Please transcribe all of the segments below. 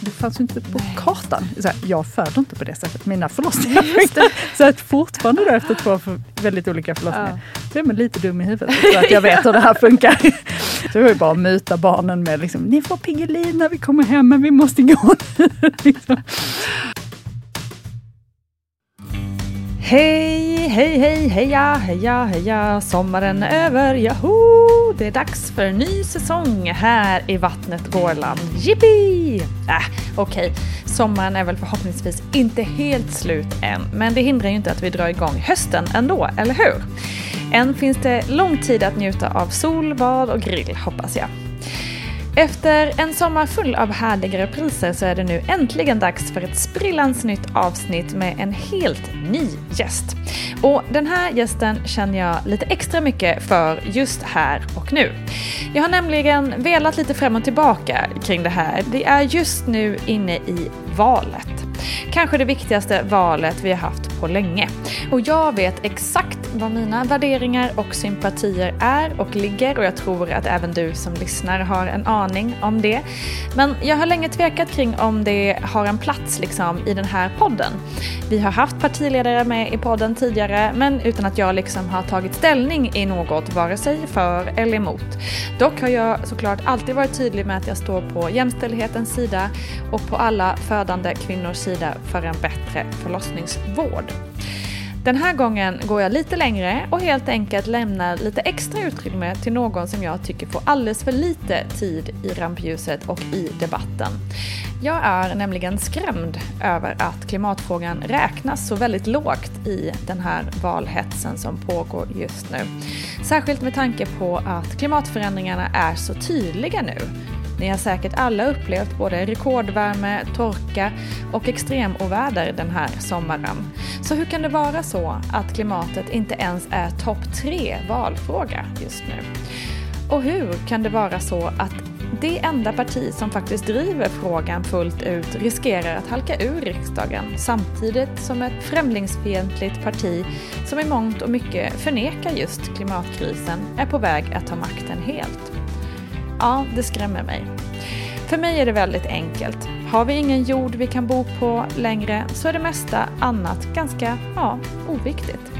Det fanns ju inte på kartan. Så här, jag föder inte på det sättet. Mina förlossningar funkar. Så att fortfarande då efter två för väldigt olika förlossningar. Ja. Så är man lite dum i huvudet. Så att jag vet hur det här funkar. Så det var ju bara att muta barnen med liksom, ni får Piggelin när vi kommer hem men vi måste gå liksom. Hej, hej, hej, heja, heja, heja, sommaren är över, jaho! Det är dags för en ny säsong här i Vattnet Gårland. Jippi! Äh, okej, okay. sommaren är väl förhoppningsvis inte helt slut än, men det hindrar ju inte att vi drar igång hösten ändå, eller hur? Än finns det lång tid att njuta av sol, bad och grill, hoppas jag. Efter en sommar full av härliga repriser så är det nu äntligen dags för ett sprillans nytt avsnitt med en helt ny gäst. Och den här gästen känner jag lite extra mycket för just här och nu. Jag har nämligen velat lite fram och tillbaka kring det här. Vi är just nu inne i valet. Kanske det viktigaste valet vi har haft på länge. Och jag vet exakt vad mina värderingar och sympatier är och ligger och jag tror att även du som lyssnar har en aning om det. Men jag har länge tvekat kring om det har en plats liksom i den här podden. Vi har haft partiledare med i podden tidigare men utan att jag liksom har tagit ställning i något vare sig för eller emot. Dock har jag såklart alltid varit tydlig med att jag står på jämställdhetens sida och på alla för födande kvinnors sida för en bättre förlossningsvård. Den här gången går jag lite längre och helt enkelt lämnar lite extra utrymme till någon som jag tycker får alldeles för lite tid i rampljuset och i debatten. Jag är nämligen skrämd över att klimatfrågan räknas så väldigt lågt i den här valhetsen som pågår just nu. Särskilt med tanke på att klimatförändringarna är så tydliga nu. Ni har säkert alla upplevt både rekordvärme, torka och extremoväder den här sommaren. Så hur kan det vara så att klimatet inte ens är topp tre valfråga just nu? Och hur kan det vara så att det enda parti som faktiskt driver frågan fullt ut riskerar att halka ur riksdagen samtidigt som ett främlingsfientligt parti som i mångt och mycket förnekar just klimatkrisen är på väg att ta makten helt. Ja, det skrämmer mig. För mig är det väldigt enkelt. Har vi ingen jord vi kan bo på längre så är det mesta annat ganska, ja, oviktigt.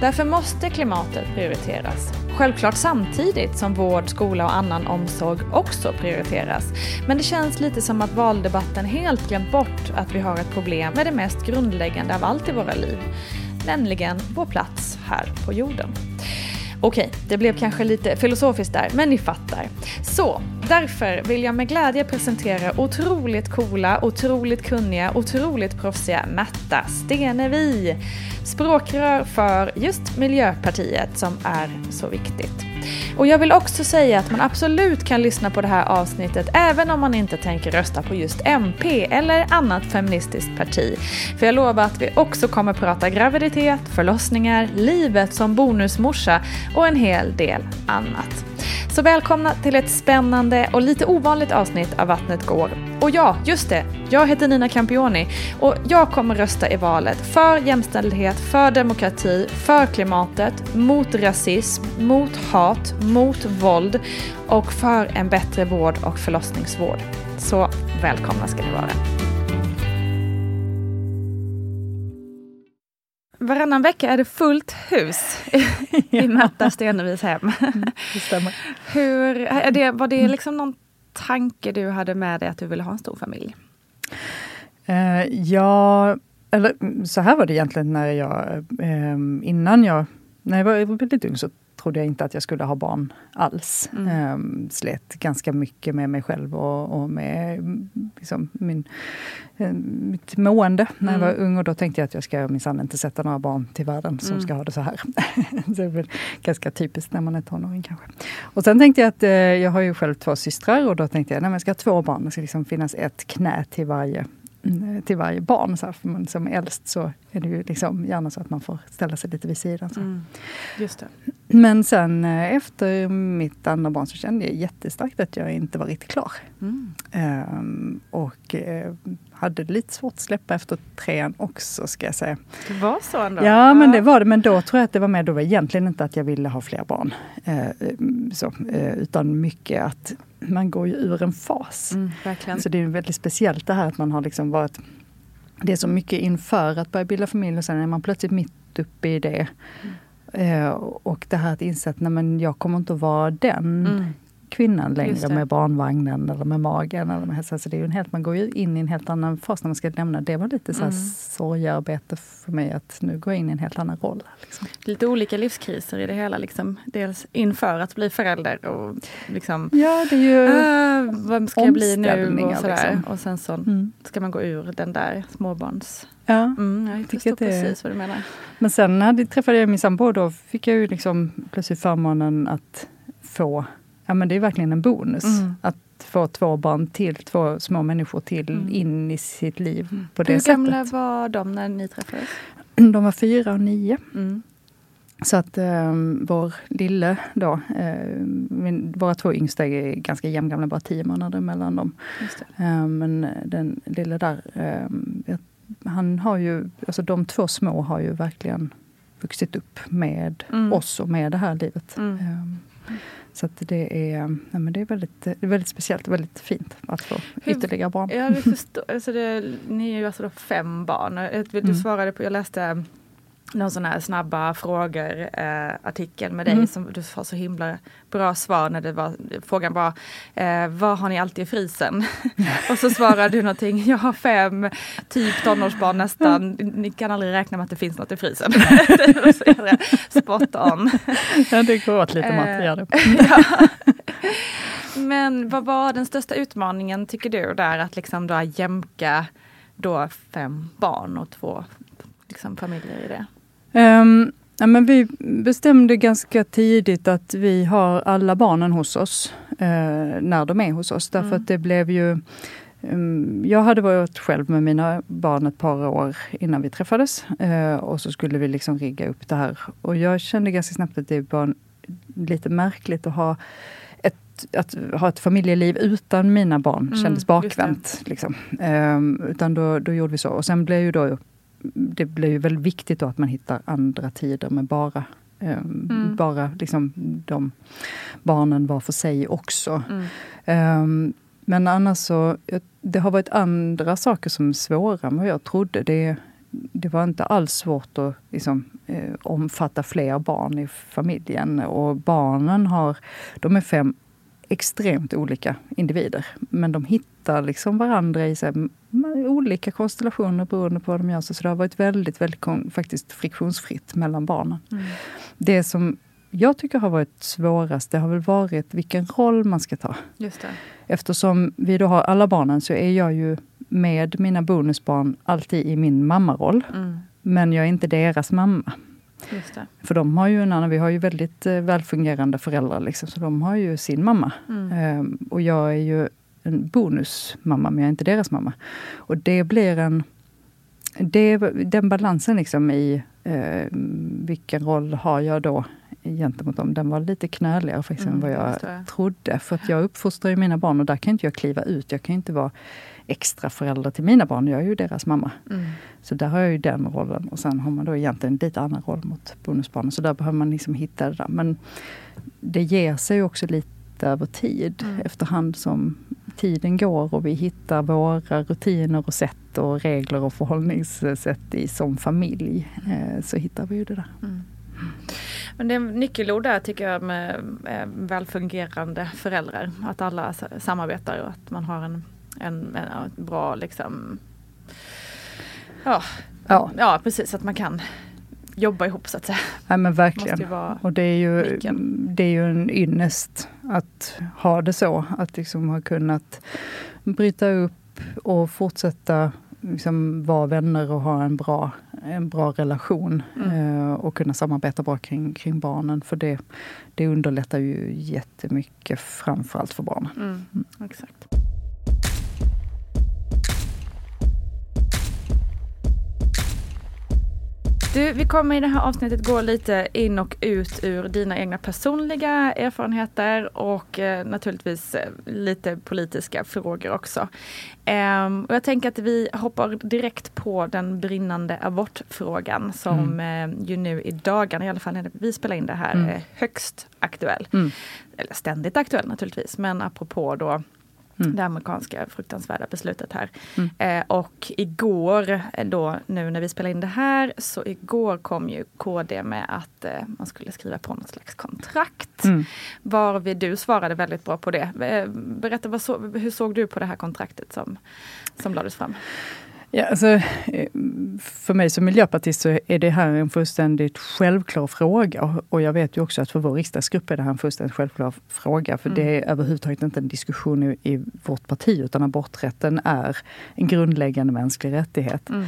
Därför måste klimatet prioriteras. Självklart samtidigt som vård, skola och annan omsorg också prioriteras. Men det känns lite som att valdebatten helt glömt bort att vi har ett problem med det mest grundläggande av allt i våra liv. Nämligen vår plats här på jorden. Okej, det blev kanske lite filosofiskt där, men ni fattar. Så, därför vill jag med glädje presentera otroligt coola, otroligt kunniga, otroligt proffsiga Märta Stenevi. Språkrör för just Miljöpartiet som är så viktigt. Och jag vill också säga att man absolut kan lyssna på det här avsnittet även om man inte tänker rösta på just MP eller annat feministiskt parti. För jag lovar att vi också kommer prata graviditet, förlossningar, livet som bonusmorsa och en hel del annat. Så välkomna till ett spännande och lite ovanligt avsnitt av Vattnet går. Och ja, just det, jag heter Nina Campioni och jag kommer rösta i valet för jämställdhet, för demokrati, för klimatet, mot rasism, mot hat, mot våld och för en bättre vård och förlossningsvård. Så välkomna ska ni vara. Varannan vecka är det fullt hus i Märta Stenevis hem. Det stämmer. Hur, är det, var det liksom någon tanke du hade med dig att du ville ha en stor familj? Eh, ja, eller så här var det egentligen när jag, eh, innan jag, när jag var väldigt ung så trodde jag inte att jag skulle ha barn alls. Mm. Eh, slet ganska mycket med mig själv och, och med liksom, min, eh, mitt mående när jag var Mm. ung. Och då tänkte jag att jag ska minsann inte sätta några barn till världen som Mm. ska ha det så här. det är väl ganska typiskt när man är tonåring kanske. Och sen tänkte jag att eh, jag har ju själv två systrar och då tänkte jag att jag ska ha två barn. Det ska liksom finnas ett knä till varje mm, till varje barn. Så här, för man, som äldst så är det ju liksom gärna så att man får ställa sig lite vid sidan. Så. Mm. Just det. Men sen eh, efter mitt andra barn så kände jag jättestarkt att jag inte var riktigt klar. Mm. Ehm, och eh, hade lite svårt att släppa efter trean också ska jag säga. Det var så ändå? Ja, men det var det. Men då tror jag att det var med, då var egentligen inte att jag ville ha fler barn. Eh, så, eh, utan mycket att man går ju ur en fas. Mm. Så det är väldigt speciellt det här att man har liksom varit Det är så mycket inför att börja bilda familj och sen är man plötsligt mitt uppe i det. Eh, och det här att inse att nej, men jag kommer inte att vara den Mm. kvinnan längre med barnvagnen eller med magen. Eller med, alltså det är en helt, man går ju in i en helt annan fas när man ska lämna. Det var lite så här Mm. sorgearbete för mig att nu går jag in i en helt annan roll. Liksom. Lite olika livskriser i det hela. Liksom. Dels inför att bli förälder och liksom Ja, det är ju... äh, vad ska jag bli nu och sådär. liksom. Och sen så Mm. ska man gå ur den där småbarns... Ja. Mm, jag tycker förstår precis vad du menar. Men sen när jag träffade min sambo, då fick jag ju liksom plötsligt förmånen att få, ja men det är verkligen en bonus, Mm. att få två barn till, två små människor till Mm. in i sitt liv på det Hur gamla sättet. var de när ni träffades? De var fyra och nio. Mm. Så att eh, vår lille då, eh, min, våra två yngsta är ganska jämngamla, bara tio månader mellan dem. Eh, men den lille där, eh, jag- han har ju, alltså de två små har ju verkligen vuxit upp med Mm. oss och med det här livet. Mm. Eh, Så det är, nej men det är, väldigt, det är väldigt speciellt och väldigt fint att få Hur- ytterligare barn. Ja, förstår. Alltså det, ni är ju alltså fem barn. Du Mm. svarade på, jag läste någon sån här snabba frågor eh, artikel med dig Mm. som du har så himla bra svar när det var, frågan var eh, vad har ni alltid i frysen? och så svarade du någonting, jag har fem, typ tonårsbarn nästan, ni kan aldrig räkna med att det finns något i frysen. spot on. Ja, det går åt lite mat, Eh, ja. Men vad var den största utmaningen tycker du där att liksom då jämka då fem barn och två liksom, familjer i det? Ehm, ja, men vi bestämde ganska tidigt att vi har alla barnen hos oss eh, när de är hos oss. Därför Mm. att det blev ju ehm, jag hade varit själv med mina barn ett par år innan vi träffades. Eh, och så skulle vi liksom rigga upp det här. Och jag kände ganska snabbt att det var lite märkligt att ha ett, att ha ett familjeliv utan mina barn Mm, kändes bakvänt. Liksom. Ehm, utan då, då gjorde vi så. Och sen blev ju då det ju väldigt viktigt då att man hittar andra tider med bara ehm, Mm. bara liksom de barnen var för sig också. Mm. Ehm, men annars så, det har varit andra saker som är svåra än vad jag trodde. Det, det var inte alls svårt att liksom, eh, omfatta fler barn i familjen. Och barnen har, de är fem extremt olika individer. Men de hittar liksom varandra i så här, olika konstellationer beroende på vad de gör. Så det har varit väldigt, väldigt faktiskt friktionsfritt mellan barnen. Mm. Det som jag tycker har varit svårast, det har väl varit vilken roll man ska ta. Just det. Eftersom vi då har alla barnen så är jag ju med mina bonusbarn alltid i min mammaroll. Mm. Men jag är inte deras mamma. För de har ju en annan, vi har ju väldigt eh, välfungerande föräldrar, liksom, så de har ju sin mamma. Mm. Ehm, och jag är ju en bonusmamma, men jag är inte deras mamma. Och det blir en... Det, den balansen liksom i eh, vilken roll har jag då gentemot dem, den var lite knöligare faktiskt mm, än vad jag trodde. För att jag uppfostrar ju mina barn och där kan inte jag kliva ut. Jag kan inte vara extra förälder till mina barn. Jag är ju deras mamma. Mm. Så där har jag ju den rollen. Och sen har man då egentligen en lite annan roll mot bonusbarnen. Så där behöver man liksom hitta det där. Men det ger sig också lite över tid mm. efterhand som tiden går och vi hittar våra rutiner och sätt och regler och förhållningssätt i som familj. Eh, så hittar vi ju det där. Mm. Men det är nyckelord där tycker jag med välfungerande föräldrar. Att alla samarbetar och att man har en en, en bra liksom ja, ja. ja precis att man kan jobba ihop så att säga. Ja men verkligen. Och det är, ju, det är ju en ynnest att ha det så. Att liksom ha kunnat bryta upp och fortsätta liksom vara vänner och ha en bra, en bra relation. Mm. Eh, och kunna samarbeta bra kring, kring barnen. För det, det underlättar ju jättemycket, framförallt för barnen. Mm. Mm. Exakt. Du, vi kommer i det här avsnittet gå lite in och ut ur dina egna personliga erfarenheter och eh, naturligtvis eh, lite politiska frågor också. Eh, och jag tänker att vi hoppar direkt på den brinnande abortfrågan som mm. eh, ju nu i dagarna, i alla fall när vi spelar in det här, mm. är högst aktuell. Mm. Eller ständigt aktuell naturligtvis, men apropå då Mm. Det amerikanska fruktansvärda beslutet här. Mm. Eh, och igår, eh, då, nu när vi spelar in det här, så igår kom ju KD med att eh, man skulle skriva på något slags kontrakt. Mm. Varvid du svarade väldigt bra på det. Eh, berätta, vad så, hur såg du på det här kontraktet som, som lades fram? Ja, alltså, eh, för mig som miljöpartist så är det här en fullständigt självklar fråga. Och jag vet ju också att för vår riksdagsgrupp är det här en fullständigt självklar fråga. För mm. det är överhuvudtaget inte en diskussion i, i, vårt parti, utan aborträtten är en grundläggande mänsklig rättighet. Mm.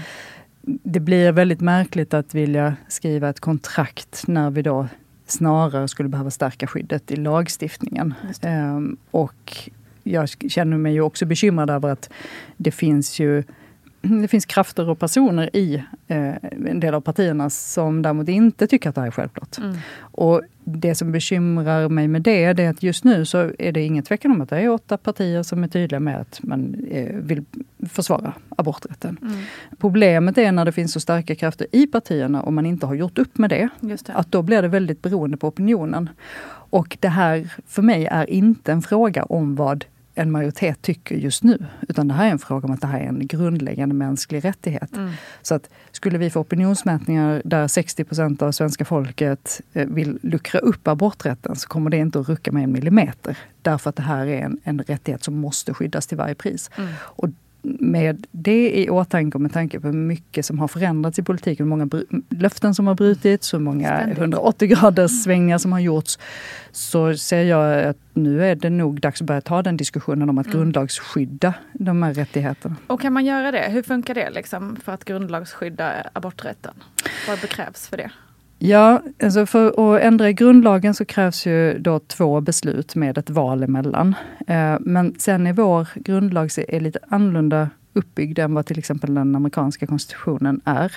Det blir väldigt märkligt att vilja skriva ett kontrakt när vi då snarare skulle behöva stärka skyddet i lagstiftningen. Um, och jag känner mig ju också bekymrad över att det finns ju det finns krafter och personer i eh, en del av partierna som däremot inte tycker att det här är självklart. Mm. Och det som bekymrar mig med det, det är att just nu så är det ingen tvekan om att det är åtta partier som är tydliga med att man eh, vill försvara aborträtten. Mm. Problemet är när det finns så starka krafter i partierna och man inte har gjort upp med det, det. att då blir det väldigt beroende på opinionen. Och det här för mig är inte en fråga om vad en majoritet tycker just nu. Utan det här är en fråga om att det här är en grundläggande mänsklig rättighet. Mm. Så att skulle vi få opinionsmätningar där 60 procent av svenska folket eh, vill luckra upp aborträtten så kommer det inte att rucka med en millimeter. Därför att det här är en, en rättighet som måste skyddas till varje pris. Mm. Och med det i åtanke och med tanke på hur mycket som har förändrats i politiken, hur många löften som har brutits, hur många Ständigt. 180 graders svängar som har gjorts, så ser jag att nu är det nog dags att börja ta den diskussionen om att mm. grundlagsskydda de här rättigheterna. Och kan man göra det? Hur funkar det liksom för att grundlagsskydda aborträtten? Vad krävs för det? Ja, alltså för att ändra i grundlagen så krävs ju då två beslut med ett val emellan. Eh, men sen är vår grundlag är lite annorlunda uppbyggd än vad till exempel den amerikanska konstitutionen är.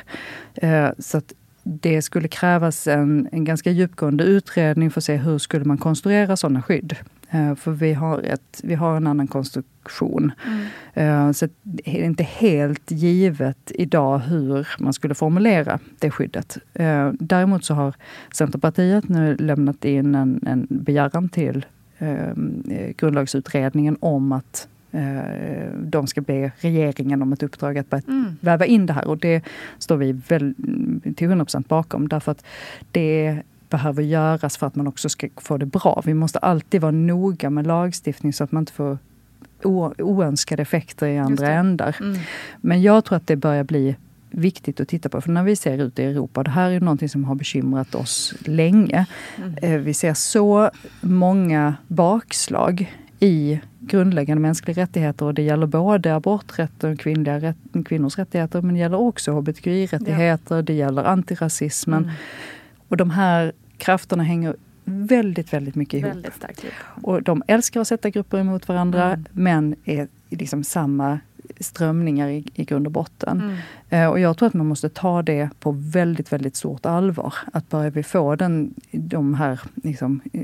Eh, så att det skulle krävas en, en ganska djupgående utredning för att se hur skulle man konstruera sådana skydd. Eh, för vi har, ett, vi har en annan konstruktion. Mm. Eh, så det är inte helt givet idag hur man skulle formulera det skyddet. Eh, däremot så har Centerpartiet nu lämnat in en, en begäran till grundlagsutredningen om att de ska be regeringen om ett uppdrag att börja Mm. väva in det här. Och det står vi väl till 100% bakom. Därför att det behöver göras för att man också ska få det bra. Vi måste alltid vara noga med lagstiftning så att man inte får oönskade effekter i andra ändar. Mm. Men jag tror att det börjar bli viktigt att titta på. För när vi ser ut i Europa, det här är någonting som har bekymrat oss länge. Mm. Eh, Vi ser så många bakslag i grundläggande mänskliga rättigheter och det gäller både aborträtten och kvinnliga rätt, kvinnors rättigheter men det gäller också hbtqi-rättigheter, det gäller antirasismen. Mm. Och de här krafterna hänger väldigt, väldigt mycket ihop. Väldigt starkt ihop. Och de älskar att sätta grupper emot varandra Mm. men är liksom samma strömningar i, i grund och botten. Mm. Eh, och jag tror att man måste ta det på väldigt, väldigt stort allvar. Att börjar vi få den, de här liksom, eh,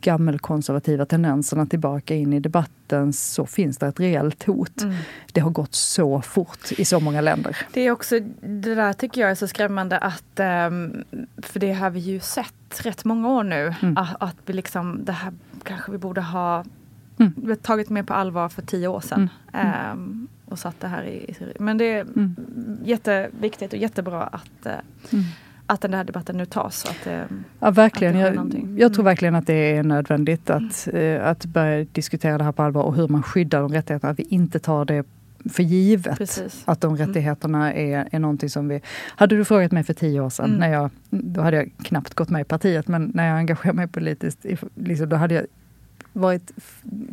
gammelkonservativa tendenserna tillbaka in i debatten så finns det ett reellt hot. Mm. Det har gått så fort i så många länder. Det är också, det där tycker jag är så skrämmande att, ehm, för det har vi ju sett rätt många år nu, Mm. att, att vi liksom, det här kanske vi borde ha Mm. tagit mer på allvar för tio år sedan. Ehm, och satt det här i, men det är Mm. jätteviktigt och jättebra att, eh, Mm. att den här debatten nu tas. Att, eh, Ja, verkligen. Att Jag, jag tror Mm. verkligen att det är nödvändigt att, eh, att börja diskutera det här på allvar och hur man skyddar de rättigheterna. Att vi inte tar det för givet. Precis. Att de rättigheterna är, är någonting som vi... Hade du frågat mig för tio år sedan, Mm. när jag, då hade jag knappt gått med i partiet, men när jag engagerade mig politiskt, liksom, då hade jag varit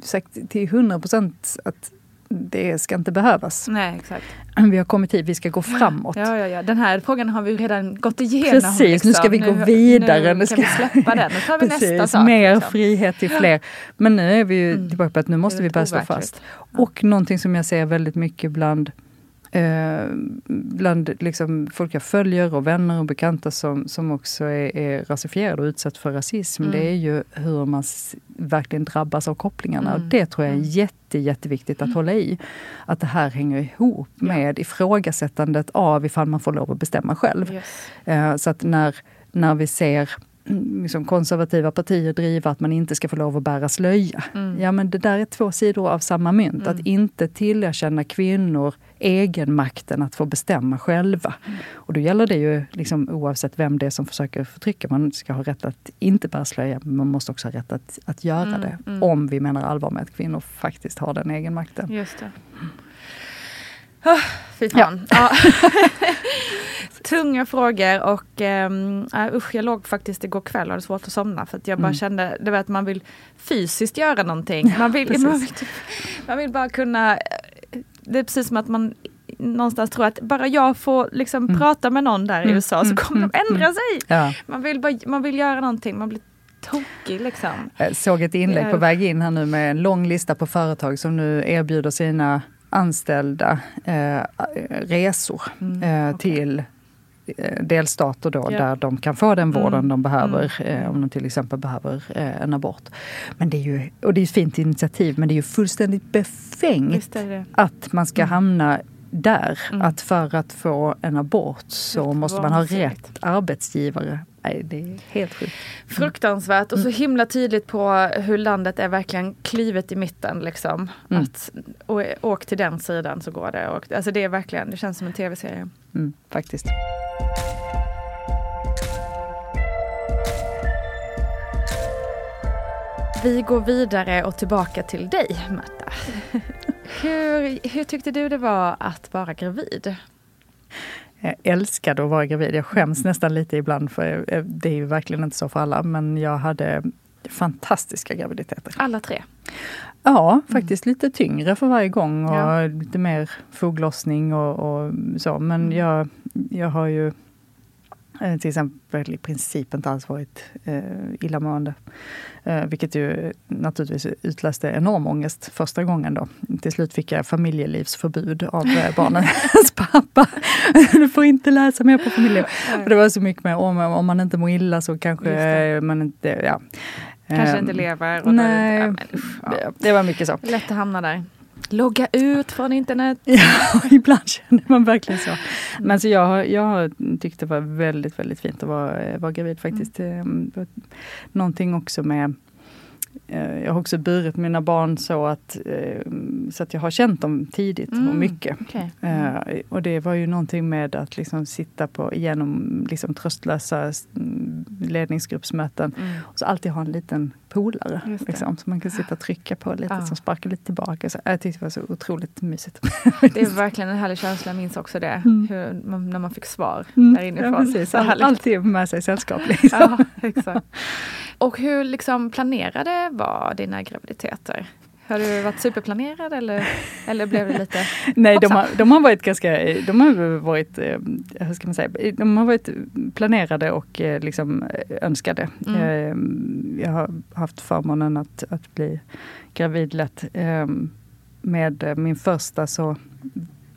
sagt till 100 procent att det ska inte behövas. Nej, exakt. Vi har kommit hit, vi ska gå framåt. Ja, ja, ja. Den här frågan har vi redan gått igenom. liksom. Precis, nu ska vi gå vidare. Nu Nu ska- vi släppa den. Nu tar vi nästa Precis, sak. mer liksom. frihet till fler. Men nu är vi ju Mm. tillbaka på att nu måste vi börja stå fast. Och någonting som jag ser väldigt mycket bland eh, bland liksom folk jag följer och vänner och bekanta som, som också är, är rasifierade och utsatt för rasism. Mm. Det är ju hur man verkligen drabbas av kopplingarna. Mm. Och det tror jag är Mm. jätte, jätteviktigt att hålla i. Att det här hänger ihop med ifrågasättandet av ifall man får lov att bestämma själv. Yes. Eh, Så att när, när vi ser mm, liksom konservativa partier driva att man inte ska få lov att bära slöja. Mm. Ja men det där är två sidor av samma mynt. Mm. Att inte tillerkänna kvinnor egenmakten att få bestämma själva. Mm. Och då gäller det ju liksom, oavsett vem det är som försöker förtrycka. Man ska ha rätt att inte bära slöja, men man måste också ha rätt att, att göra Mm, det. mm. Om vi menar allvar med att kvinnor faktiskt har den egenmakten. Just det. Oh, fy fan. Ja. Tunga frågor och um, usch, jag låg faktiskt igår kväll och hade svårt att somna för att jag bara Mm. kände det var att man vill fysiskt göra någonting. Man vill, man vill, typ, man vill bara kunna det är precis som att man någonstans tror att bara jag får liksom Mm. prata med någon där i Mm, USA så mm, kommer de mm, ändra sig. Ja. Man vill, bara, man vill göra någonting, man blir tokig liksom. Jag såg ett inlägg på väg in här nu med en lång lista på företag som nu erbjuder sina anställda eh, resor Mm, eh, okej. till eh, delstater då, Ja. där de kan få den vården Mm, de behöver mm, eh, om de till exempel behöver eh, en abort. Men det är ju, och det är ett fint initiativ men det är ju fullständigt befängt att man ska Mm. hamna där. Mm. Att för att få en abort så måste man ha rätt arbetsgivare. Nej, det är helt sjukt. Fruktansvärt och så himla tydligt på hur landet är verkligen klivet i mitten. Liksom. Mm. Att, och, åk till den sidan så går det. Och, alltså det är verkligen, det känns som en tv-serie. Mm, faktiskt. Vi går vidare och tillbaka till dig Märta. hur, hur tyckte du det var att vara gravid? Jag älskade att vara gravid. Jag skäms nästan lite ibland för eh, det är ju verkligen inte så för alla. Men jag hade fantastiska graviditeter. Alla tre. Ja, faktiskt lite tyngre för varje gång och Ja. lite mer foglossning och, och så. Men Mm. jag, jag har ju till exempel i princip inte alls varit eh, illamående. Eh, vilket ju naturligtvis utlöste enorm ångest första gången då. Till slut fick jag familjelivsförbud av eh, barnens pappa. du får inte läsa mer på familjeliv. Det var så mycket med om, om man inte mår illa så kanske det. eh, man inte, ja. Kanske Eh, inte lever. Och nej. Då, ja, det, det var mycket så. Lätt att hamna där. Logga ut från internet. Ja, ibland känner man verkligen så. Men så jag, jag har tyckt det var väldigt, väldigt fint att vara, vara gravid faktiskt. Mm. Eh, var Någonting också med jag har också burit mina barn så att, eh, så att jag har känt dem tidigt och Mm, mycket. okej. Eh, och det var ju någonting med att liksom sitta på, genom liksom tröstlösa mm, ledningsgruppsmöten och så alltid ha en liten polare. Liksom, som man kan sitta och trycka på lite, Ja. som sparkar lite tillbaka. Så jag tyckte det var så otroligt mysigt. Det är verkligen en härlig känsla, jag minns också det. Hur, man, när man fick svar Mm, där inifrån. ja, precis. All, alltid med sig sällskap. Liksom. Ja, exakt. Och hur liksom planerade var dina graviditeter? Har du varit superplanerad eller, eller blev det lite Nej, de har, de har varit ganska, de har varit, eh, hur ska man säga, de har varit planerade och eh, liksom eh, önskade. Mm. Jag har haft förmånen att, att bli gravid lätt. Med min första så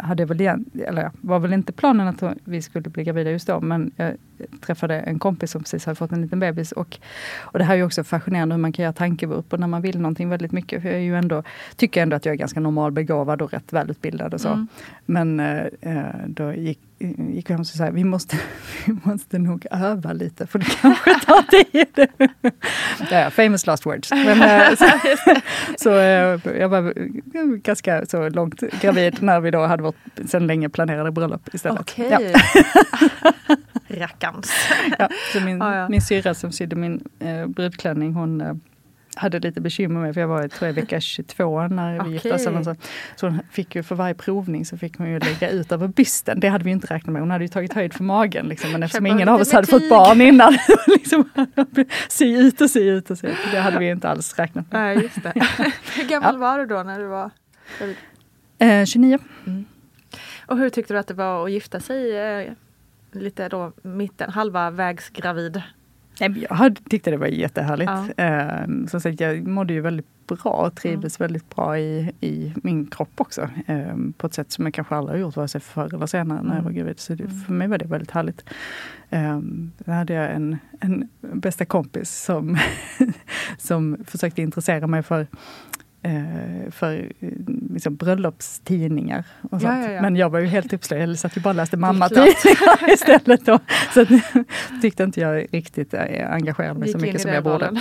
hade väl, igen, eller var väl inte planen att vi skulle bli gravida just då, men jag träffade en kompis som precis hade fått en liten bebis. Och, och det här är ju också fascinerande hur man kan göra tankevurpor när man vill någonting väldigt mycket. För jag är ju ändå, tycker ändå att jag är ganska normalbegåvad och rätt välutbildad och så. Mm. Men eh, eh, då gick, gick vi hem och sa vi måste, vi måste nog öva lite för det kanske tar tid. ja, famous last words. Men, eh, så så eh, jag var ganska så långt gravid när vi då hade vårt sedan länge planerade bröllop istället. Okej. Ja. Rackarns. Ja, så min, Ja, ja. min syrra som sydde min eh, brudklänning, hon eh, hade lite bekymmer med, för jag var tror jag, vecka 22 när vi gifte oss. eller sånt. Så hon fick ju för varje provning så fick hon ju lägga ut över bysten. Det hade vi inte räknat med. Hon hade ju tagit höjd för magen. Liksom. Men eftersom ingen av oss hade fått barn innan. liksom, sy ut och sy ut och sy ut. Det hade vi inte alls räknat med. Nej, just det. Hur gammal var du då när du var? Eh, 29. Och hur tyckte du att det var att gifta sig eh, lite då mitten, halva vägs gravid? Nej, Jag tyckte det var jättehärligt. Ja. Eh, som sagt, jag mådde ju väldigt bra och trivdes väldigt bra i, i min kropp också. Eh, på ett sätt som jag kanske aldrig har gjort, vare sig förr eller senare när jag var gravid. Så det, för mig var det väldigt härligt. Eh, då hade jag en, en bästa kompis som, som försökte intressera mig för för eh, liksom, bröllopstidningar. Och Ja, sånt. ja, ja. Men jag var ju helt uppslöjad, jag satt ju bara och läste mammatidningar istället. Då. Så att, tyckte inte jag riktigt eh, engagerade mig så Gick mycket som jag borde.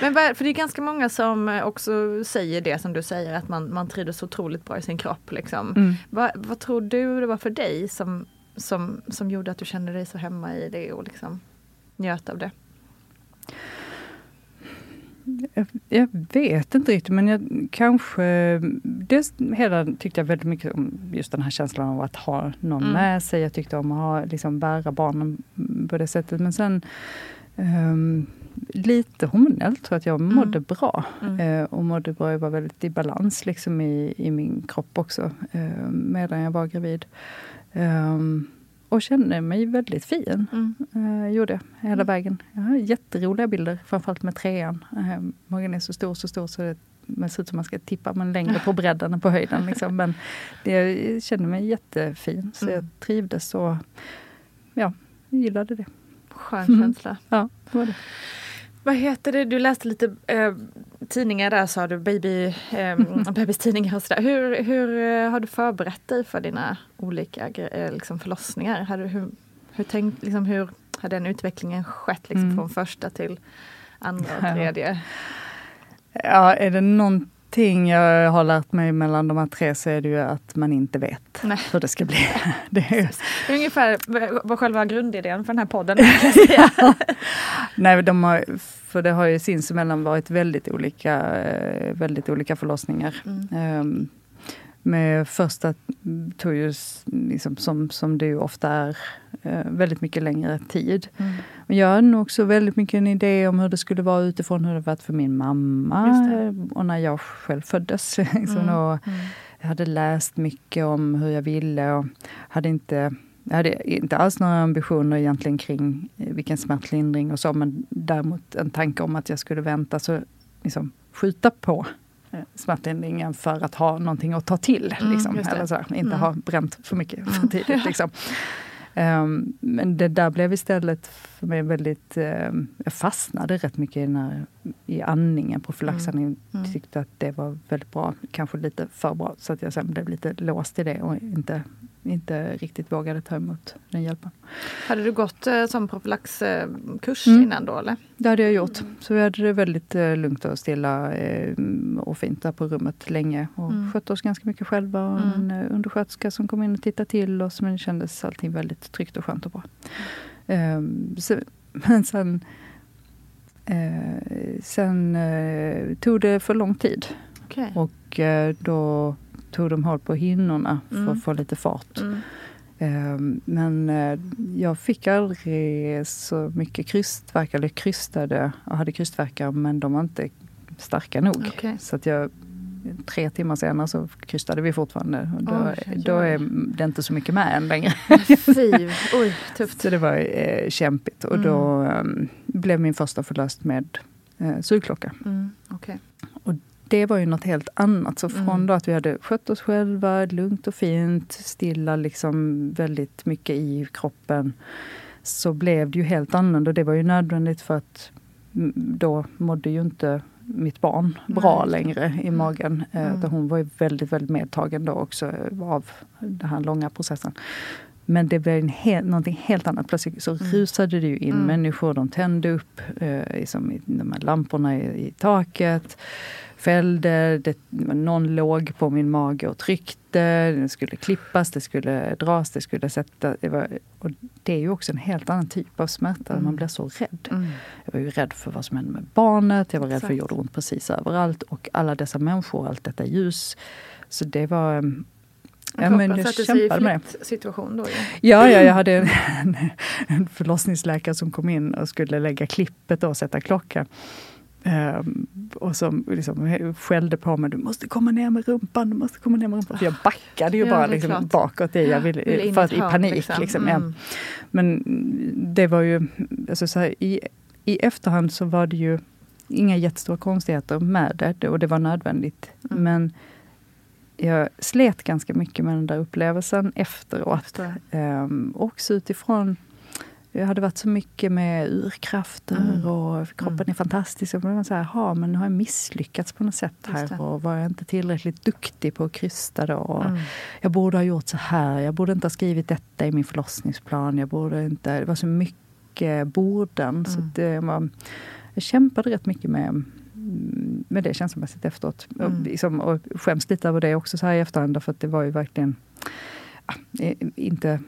Men för det är ganska många som eh, också säger det som du säger att man, man trivdes otroligt bra i sin kropp. Liksom. Mm. Vad, vad tror du det var för dig som, som, som gjorde att du kände dig så hemma i det och liksom njöt av det? Jag, jag vet inte riktigt men jag kanske... Det hela tyckte jag väldigt mycket om just den här känslan av att ha någon Mm. med sig. Jag tyckte om att ha, liksom, bära barnen på det sättet. Men sen ehm, lite hormonellt tror jag att jag mådde bra. Mm. Eh, och mådde bra, jag var väldigt i balans liksom i, i min kropp också. Eh, medan jag var gravid. Ehm, och kände mig väldigt fin. Mm. Eh, gjorde jag hela vägen. Jag har jätteroliga bilder, framförallt med trean. Eh, magen är så stor, så stor så det men ser ut som man ska tippa, men längre på bredden än på höjden. Liksom. Men det, jag kände mig jättefin, så jag Mm. trivdes och ja, jag gillade det. Skön Mm. känsla. Ja, det var det. Vad heter det, du läste lite eh, tidningar där sa du, baby, eh, bebistidningar och sådär. Hur, hur eh, har du förberett dig för dina olika eh, liksom förlossningar? Du, hur, hur, tänkt, liksom, hur har den utvecklingen skett liksom, Mm. från första till andra och tredje? Ja, är det någonting jag har lärt mig mellan de här tre så är det ju att man inte vet Nej. hur det ska bli. Det är, ungefär vad- själva grundidén för den här podden säga. Nej, de har, för det har ju sinsemellan varit väldigt olika, eh, väldigt olika förlossningar. Mm. Ehm, med första tog ju, liksom, som, som det ju ofta är, eh, väldigt mycket längre tid. Mm. Men jag har nog också väldigt mycket en idé om hur det skulle vara utifrån hur det varit för min mamma eh, och när jag själv föddes. Liksom, Mm. och Mm. jag hade läst mycket om hur jag ville och hade inte jag hade inte alls några ambitioner egentligen kring eh, vilken smärtlindring och så, men däremot en tanke om att jag skulle vänta, så liksom skjuta på smärtlindringen för att ha någonting att ta till. Mm, Liksom, eller så, här, inte Mm. ha bränt för mycket för Mm. tidigt. Liksom. Ehm, men det där blev istället för mig väldigt... ehm, jag fastnade rätt mycket i, den här, i andningen, profylaxandningen. Mm. Tyckte att det var väldigt bra, kanske lite för bra. Så att jag sen blev lite låst i det och inte inte riktigt vågade ta emot den hjälpen. Hade du gått eh, som profylaxkurs Mm. innan då eller? Det hade jag gjort. Så vi hade det väldigt eh, lugnt och stilla eh, och fint där på rummet länge. Och Mm. skötte oss ganska mycket själva. Och en eh, undersköterska som kom in och tittade till oss. Men det kändes allting väldigt tryggt och skönt och bra. Ehm, så, men sen, eh, sen eh, tog det för lång tid. Okej. Och då tog de håll på hinnorna för Mm. att få lite fart. Mm. Ehm, Men eh, jag fick aldrig så mycket krystvärk, eller krystade och hade krystvärkar men de var inte starka nog. Okej. Så att jag, tre timmar senare så krystade vi fortfarande. Och då, oj, då är det inte så mycket med än längre. Fy, oj tufft. Så det var eh, kämpigt och då eh, blev min första förlöst med eh, sugklocka. Mm. Okej. Det var ju något helt annat. Så från Mm. då att vi hade skött oss själva, lugnt och fint, stilla liksom väldigt mycket i kroppen, så blev det ju helt annorlunda. Och det var ju nödvändigt för att mm, då mådde ju inte mitt barn bra Nej. längre i magen. Eh, Mm. Hon var ju väldigt, väldigt medtagen då också eh, av den här långa processen. Men det blev en hel, någonting helt annat. Plötsligt så rusade det ju in Mm. människor. De tände upp eh, liksom de här lamporna i, i taket. Fällde, det, någon låg på min mage och tryckte. Det skulle klippas, det skulle dras, det skulle sätta... Det, var, och det är ju också en helt annan typ av smärta. Mm. Man blir så rädd. Mm. Jag var ju rädd för vad som hände med barnet. Jag var rädd för att det Exakt. gjorde ont precis överallt. Och alla dessa människor, allt detta ljus. Så det var... mm, Ja, men jag kämpade med det. flyktssituation då. Ja, ja, jag hade en, en förlossningsläkare som kom in och skulle lägga klippet och sätta klockan. Ehm, och som liksom skällde på mig, du måste komma ner med rumpan, du måste komma ner med rumpan. För jag backade ju Ja, bara liksom bakåt i, jag ville, Vill för att, i panik. liksom. Liksom. Mm. Men det var ju, alltså så här, i, i efterhand så var det ju inga jättestora konstigheter med det och det var nödvändigt. Mm. Men jag slet ganska mycket med den där upplevelsen efteråt. Um, också utifrån jag hade varit så mycket med urkrafter Mm. och kroppen Mm. är fantastisk. Och man här, "Ha, men nu har jag misslyckats på något sätt här. Och var jag inte tillräckligt duktig på att krysta då? Och Mm. Jag borde ha gjort så här. Jag borde inte ha skrivit detta i min förlossningsplan. Jag borde inte, det var så mycket borden. Så Mm. det var, jag kämpade rätt mycket med, med det känslomässigt efteråt. Och, Mm. liksom, och skäms lite över det också så här i efterhand. För att det var ju verkligen ja, eh, inte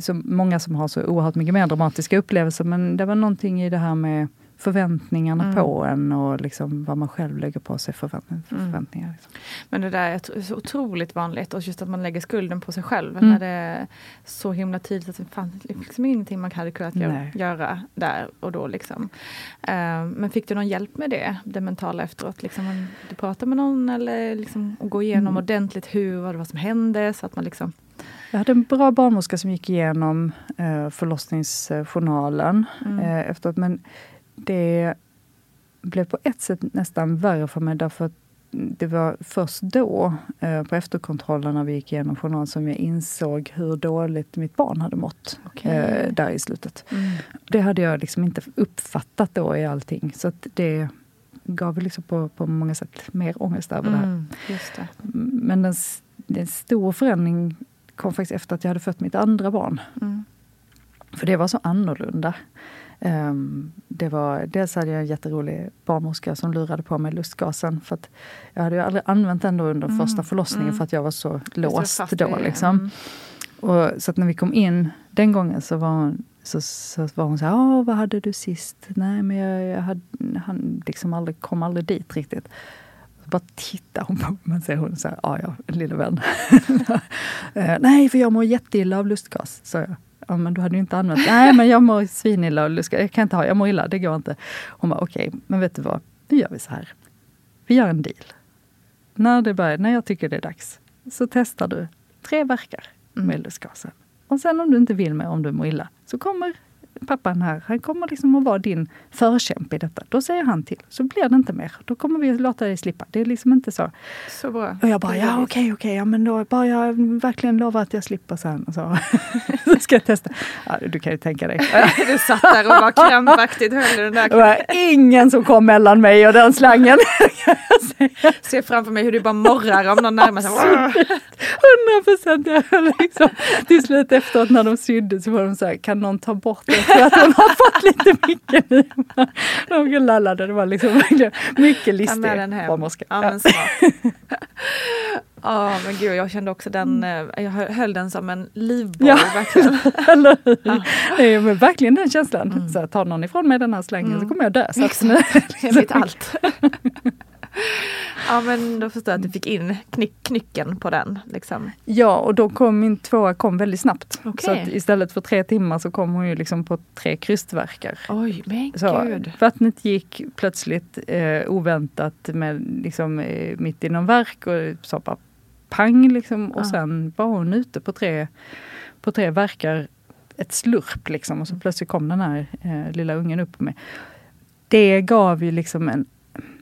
så många som har så oerhört mycket mer dramatiska upplevelser. Men det var någonting i det här med förväntningarna Mm. på en och liksom vad man själv lägger på sig för Mm. förväntningar. Liksom. Men det där är så otroligt vanligt och just att man lägger skulden på sig själv Mm. när det är så himla tydligt att det fanns liksom ingenting man hade kunnat Nej. göra där och då. Liksom. Eh, men fick du någon hjälp med det, det mentala efteråt? Liksom, om du pratade med någon eller liksom, gå igenom Mm. ordentligt hur, vad det var som hände? Så att man liksom, Jag hade en bra barnmorska som gick igenom eh, förlossningsjournalen mm, eh, efteråt. Men det blev på ett sätt nästan värre för mig därför att det var först då, eh, på efterkontrollen när vi gick igenom journalen, som jag insåg hur dåligt mitt barn hade mått eh, där i slutet. Mm. Det hade jag liksom inte uppfattat då i allting. Så det gav liksom på, på många sätt mer ångest över det här. Mm, det. Men en, s- en stor förändring kom faktiskt efter att jag hade fött mitt andra barn. Mm. För det var så annorlunda. Ehm, det var, dels hade jag en jätterolig barnmorska som lurade på mig lustgasen. För att jag hade ju aldrig använt den under Mm, första förlossningen mm. för att jag var så låst fast då. Liksom. mm. Och, så att när vi kom in den gången så var hon så, så var hon så här, "Åh, vad hade du sist? Nej, men jag, jag hade, han liksom aldrig, kom aldrig dit riktigt. Bara tittar hon på mig och säger hon så här, ja ja, lille vän. Eh, Nej, för jag mår jätteilla av lustgas, sa jag. Ja, men du hade ju inte använt. Nej, men jag mår svinilla av lustgas. Jag kan inte ha, jag mår illa, det går inte. Hon bara, okej, men vet du vad? Nu gör vi så här. Vi gör en deal. När, det börjar, när jag tycker det är dags så testar du tre verkar med lustgasen. Och sen om du inte vill mer, om du mår illa, så kommer pappan här, han kommer liksom att vara din förkämpe i detta. Då säger han till, så blir det inte mer. Då kommer vi att låta dig slippa. Det är liksom inte så. Så bra. Och jag bara, ja okej, okay, okej, okay, ja men då bara jag verkligen lovar att jag slipper sen. Så, så ska jag testa. Ja, du kan ju tänka dig. du satt där och var krampaktigt höll den där. Det var ingen som kom mellan mig och den slangen. Ser framför mig hur du bara morrar om någon närmar sig. Hundra procent. Liksom, till slut efteråt när de sydde så var de så här, kan någon ta bort det? För att hon har fått lite mycket. De lallade, det var liksom mycket listig barnmorska. Ja, men Ja men gud jag kände också den, mm. eh, jag höll den som en livboj ja. verkligen. Eller hur? Ja. Är verkligen den känslan. Mm. Så tar någon ifrån mig den här slängen mm. så kommer jag dö. Så jag vet allt. ja men då förstår jag att du fick in knick, knycken på den. Liksom. Ja och då kom min tvåa kom väldigt snabbt. Okay. Så att istället för tre timmar så kom hon ju liksom på tre krystverkar. Oj men så gud. Vattnet gick plötsligt eh, oväntat med, liksom, eh, mitt inom verk och så bara pang liksom. Och ja. sen var hon ute på tre, på tre verkar ett slurp liksom. Och så plötsligt kom den här eh, lilla ungen upp med. Det gav ju liksom en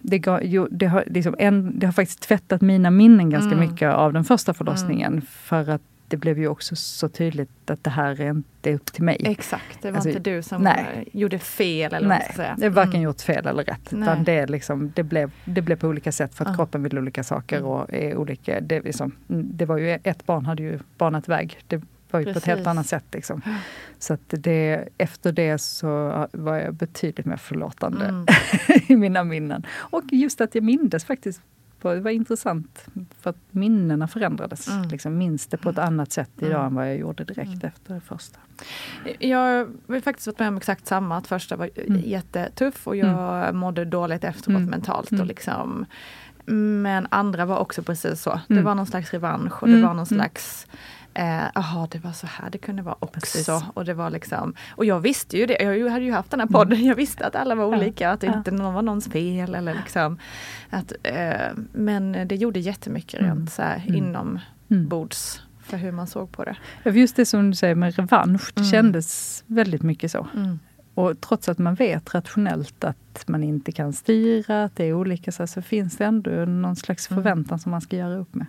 det, jo, det, har, liksom en, det har faktiskt tvättat mina minnen ganska mm. mycket av den första förlossningen. Mm. För att det blev ju också så tydligt att det här är inte upp till mig. Exakt, det var alltså, inte du som nej. gjorde fel. Eller nej, vad det är varken mm. gjort fel eller rätt. Utan det, liksom, det, blev, det blev på olika sätt för att uh. kroppen vill olika saker. Mm. och är olika. Det, liksom, det var ju, ett barn hade ju banat väg. Det var ju Precis. på ett helt annat sätt. Liksom. Så att det, efter det så var jag betydligt mer förlåtande mm. i mina minnen. Och just att jag mindes faktiskt det var intressant för att minnena förändrades. Mm. Liksom, minns det på ett annat sätt idag mm. än vad jag gjorde direkt mm. efter det första. Jag har faktiskt varit med om exakt samma. Att första var mm. jättetuff och jag mm. mådde dåligt efteråt mm. mentalt. Och liksom, men andra var också precis så. Det var någon slags revansch och det var någon slags Jaha, eh, det var så här det kunde vara också. Precis. Och, det var liksom, och jag visste ju det, jag hade ju haft den här podden, mm. jag visste att alla var olika, att det inte någon var någons fel. Eller liksom, att, eh, men det gjorde jättemycket mm. rent så här, mm. inombords för hur man såg på det. Just det som du säger med revansch, det mm. kändes väldigt mycket så. Mm. Och trots att man vet rationellt att man inte kan styra, att det är olika, så, så finns det ändå någon slags mm. förväntan mm. som man ska göra upp med.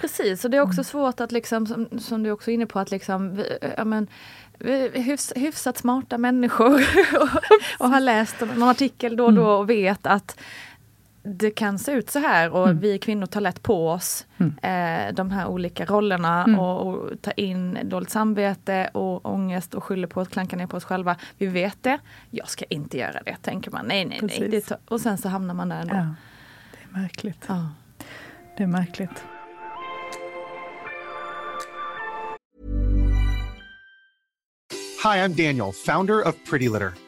Precis, och det är också mm. svårt att, liksom, som, som, du också är inne på, att liksom, ja, men, hyfs, hyfsat smarta människor och, och har läst någon artikel då och då och vet att det kan se ut så här och mm. vi kvinnor tar lätt på oss mm. eh, de här olika rollerna mm. och, och tar in dåligt samvete och ångest och skyller på att klanka ner på oss själva. Vi vet det, jag ska inte göra det, tänker man. Nej, nej, Precis. nej. Tar, och sen så hamnar man där ändå. Ja, det är märkligt. Ja. Det är märkligt. Hi, I'm Daniel, founder of Pretty Litter.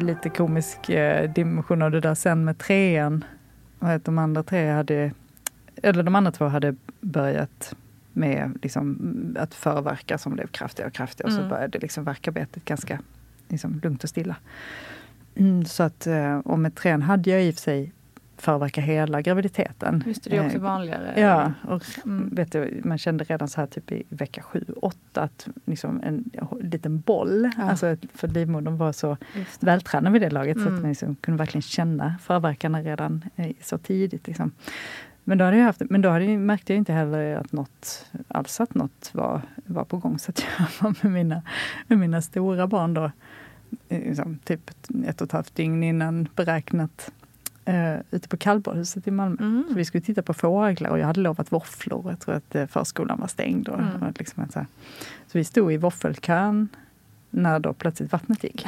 Lite komisk eh, dimension av det där sen med trean. Och att de andra tre hade, eller de andra två hade börjat med liksom, att förverka som blev kraftigare och kraftigare. Mm. Så började liksom verkarbetet ganska liksom, lugnt och stilla. Mm, så att, eh, och med trean hade jag i och för sig förverka hela graviditeten. Just det, det är också Eh, vanligare. Ja, och Mm. vet du, man kände redan så här typ i vecka sju, åtta att liksom en liten boll, Ja. alltså för livmodern var så vältränad vid det laget så Mm. att man liksom kunde verkligen känna förverkarna redan eh, så tidigt. Liksom. Men då, hade jag haft, men då hade jag, märkte jag inte heller att något, alls att något var, var på gång. Så att jag var med mina, med mina stora barn då, eh, liksom, typ ett och ett halvt dygn innan beräknat eh, ute på kallbadhuset i Malmö. Mm. Så vi skulle titta på fåglar och jag hade lovat våfflor. Jag tror att eh, förskolan var stängd. Och, Mm. och liksom så, så vi stod i våffelkön när då plötsligt vattnet gick.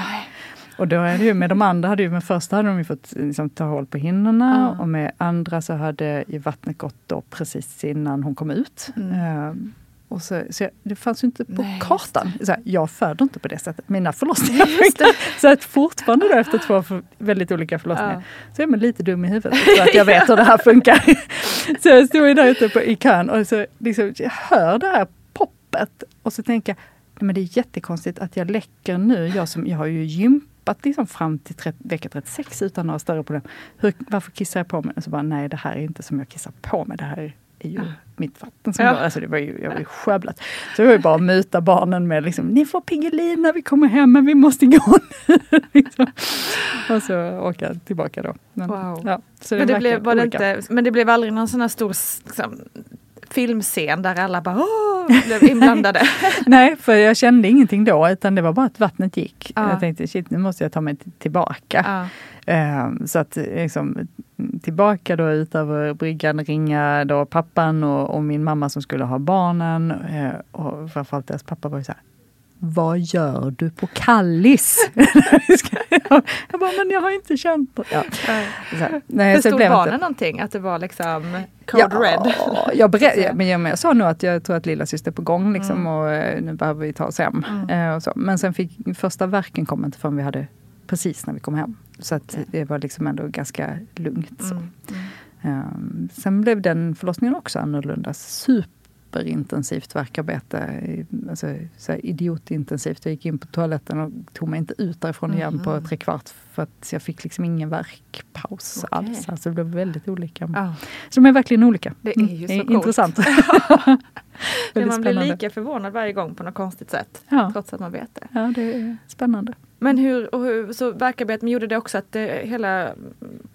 Och då är det ju med de andra, hade ju, med första hade de ju fått liksom, ta hål på hinnorna Ja. och med andra så hade ju vattnet gått då precis innan hon kom ut. Mm. Och så, så jag, det fanns ju inte på Nej, kartan. Så här, jag föder inte på det sättet. Mina förlossningar funkar. Så att fortfarande då efter två för, väldigt olika förlossningar Ja. så är man lite dum i huvudet för att jag vet hur det här funkar. så jag stod ju där ute på, i kön och så liksom, jag hör det här poppet och så tänker jag, "Nej, men det är jättekonstigt att jag läcker nu. Jag, som, jag har ju gympat liksom fram till 30, vecka 36 utan några större problem. Hur, varför kissar jag på mig? Och så bara, nej det här är inte som jag kissar på mig. Det här är ju mitt vatten som Ja. går. Alltså det var ju, jag var ju skövlat. Så det var ju bara att muta barnen med liksom, ni får Piggelin när vi kommer hem men vi måste gå liksom. Och så åka tillbaka då. Men, Wow. ja, så men, det blev, var det inte, men det blev aldrig någon sån här stor liksom, filmscen där alla bara Åh! blev inblandade? Nej, för jag kände ingenting då utan det var bara att vattnet gick. Ja. Jag tänkte shit, nu måste jag ta mig tillbaka. ja. Ehm, så att liksom, tillbaka då ut över bryggan, ringa då pappan och, och min mamma som skulle ha barnen. Eh, och framförallt deras pappa var ju så här, vad gör du på Kallis? jag bara, men jag har inte känt det. Ja. Så nej, så Förstod det barnen inte- någonting? Att det var liksom code red? jag, ja, men jag, men jag sa nog att jag tror att lilla syster är på gång liksom, Mm. och eh, nu behöver vi ta oss hem. Mm. Eh, så. Men sen fick första verken kom inte förrän vi hade precis när vi kom hem. Så att det var liksom ändå ganska lugnt. Så. Mm. Um, sen blev den förlossningen också annorlunda. Superintensivt värkarbete. Alltså, så idiotintensivt. Jag gick in på toaletten och tog mig inte ut därifrån igen på Mhm. tre kvart. För att jag fick liksom ingen värkpaus Okej. alls. Alltså det blev väldigt olika. Ja. Så de är verkligen olika. Det är ju Mm, så coolt. Intressant. Man blir lika förvånad varje gång på något konstigt sätt. Ja. Trots att man vet det. Ja, det är spännande. Men hur, och hur så verkarbete, men gjorde det också att det, hela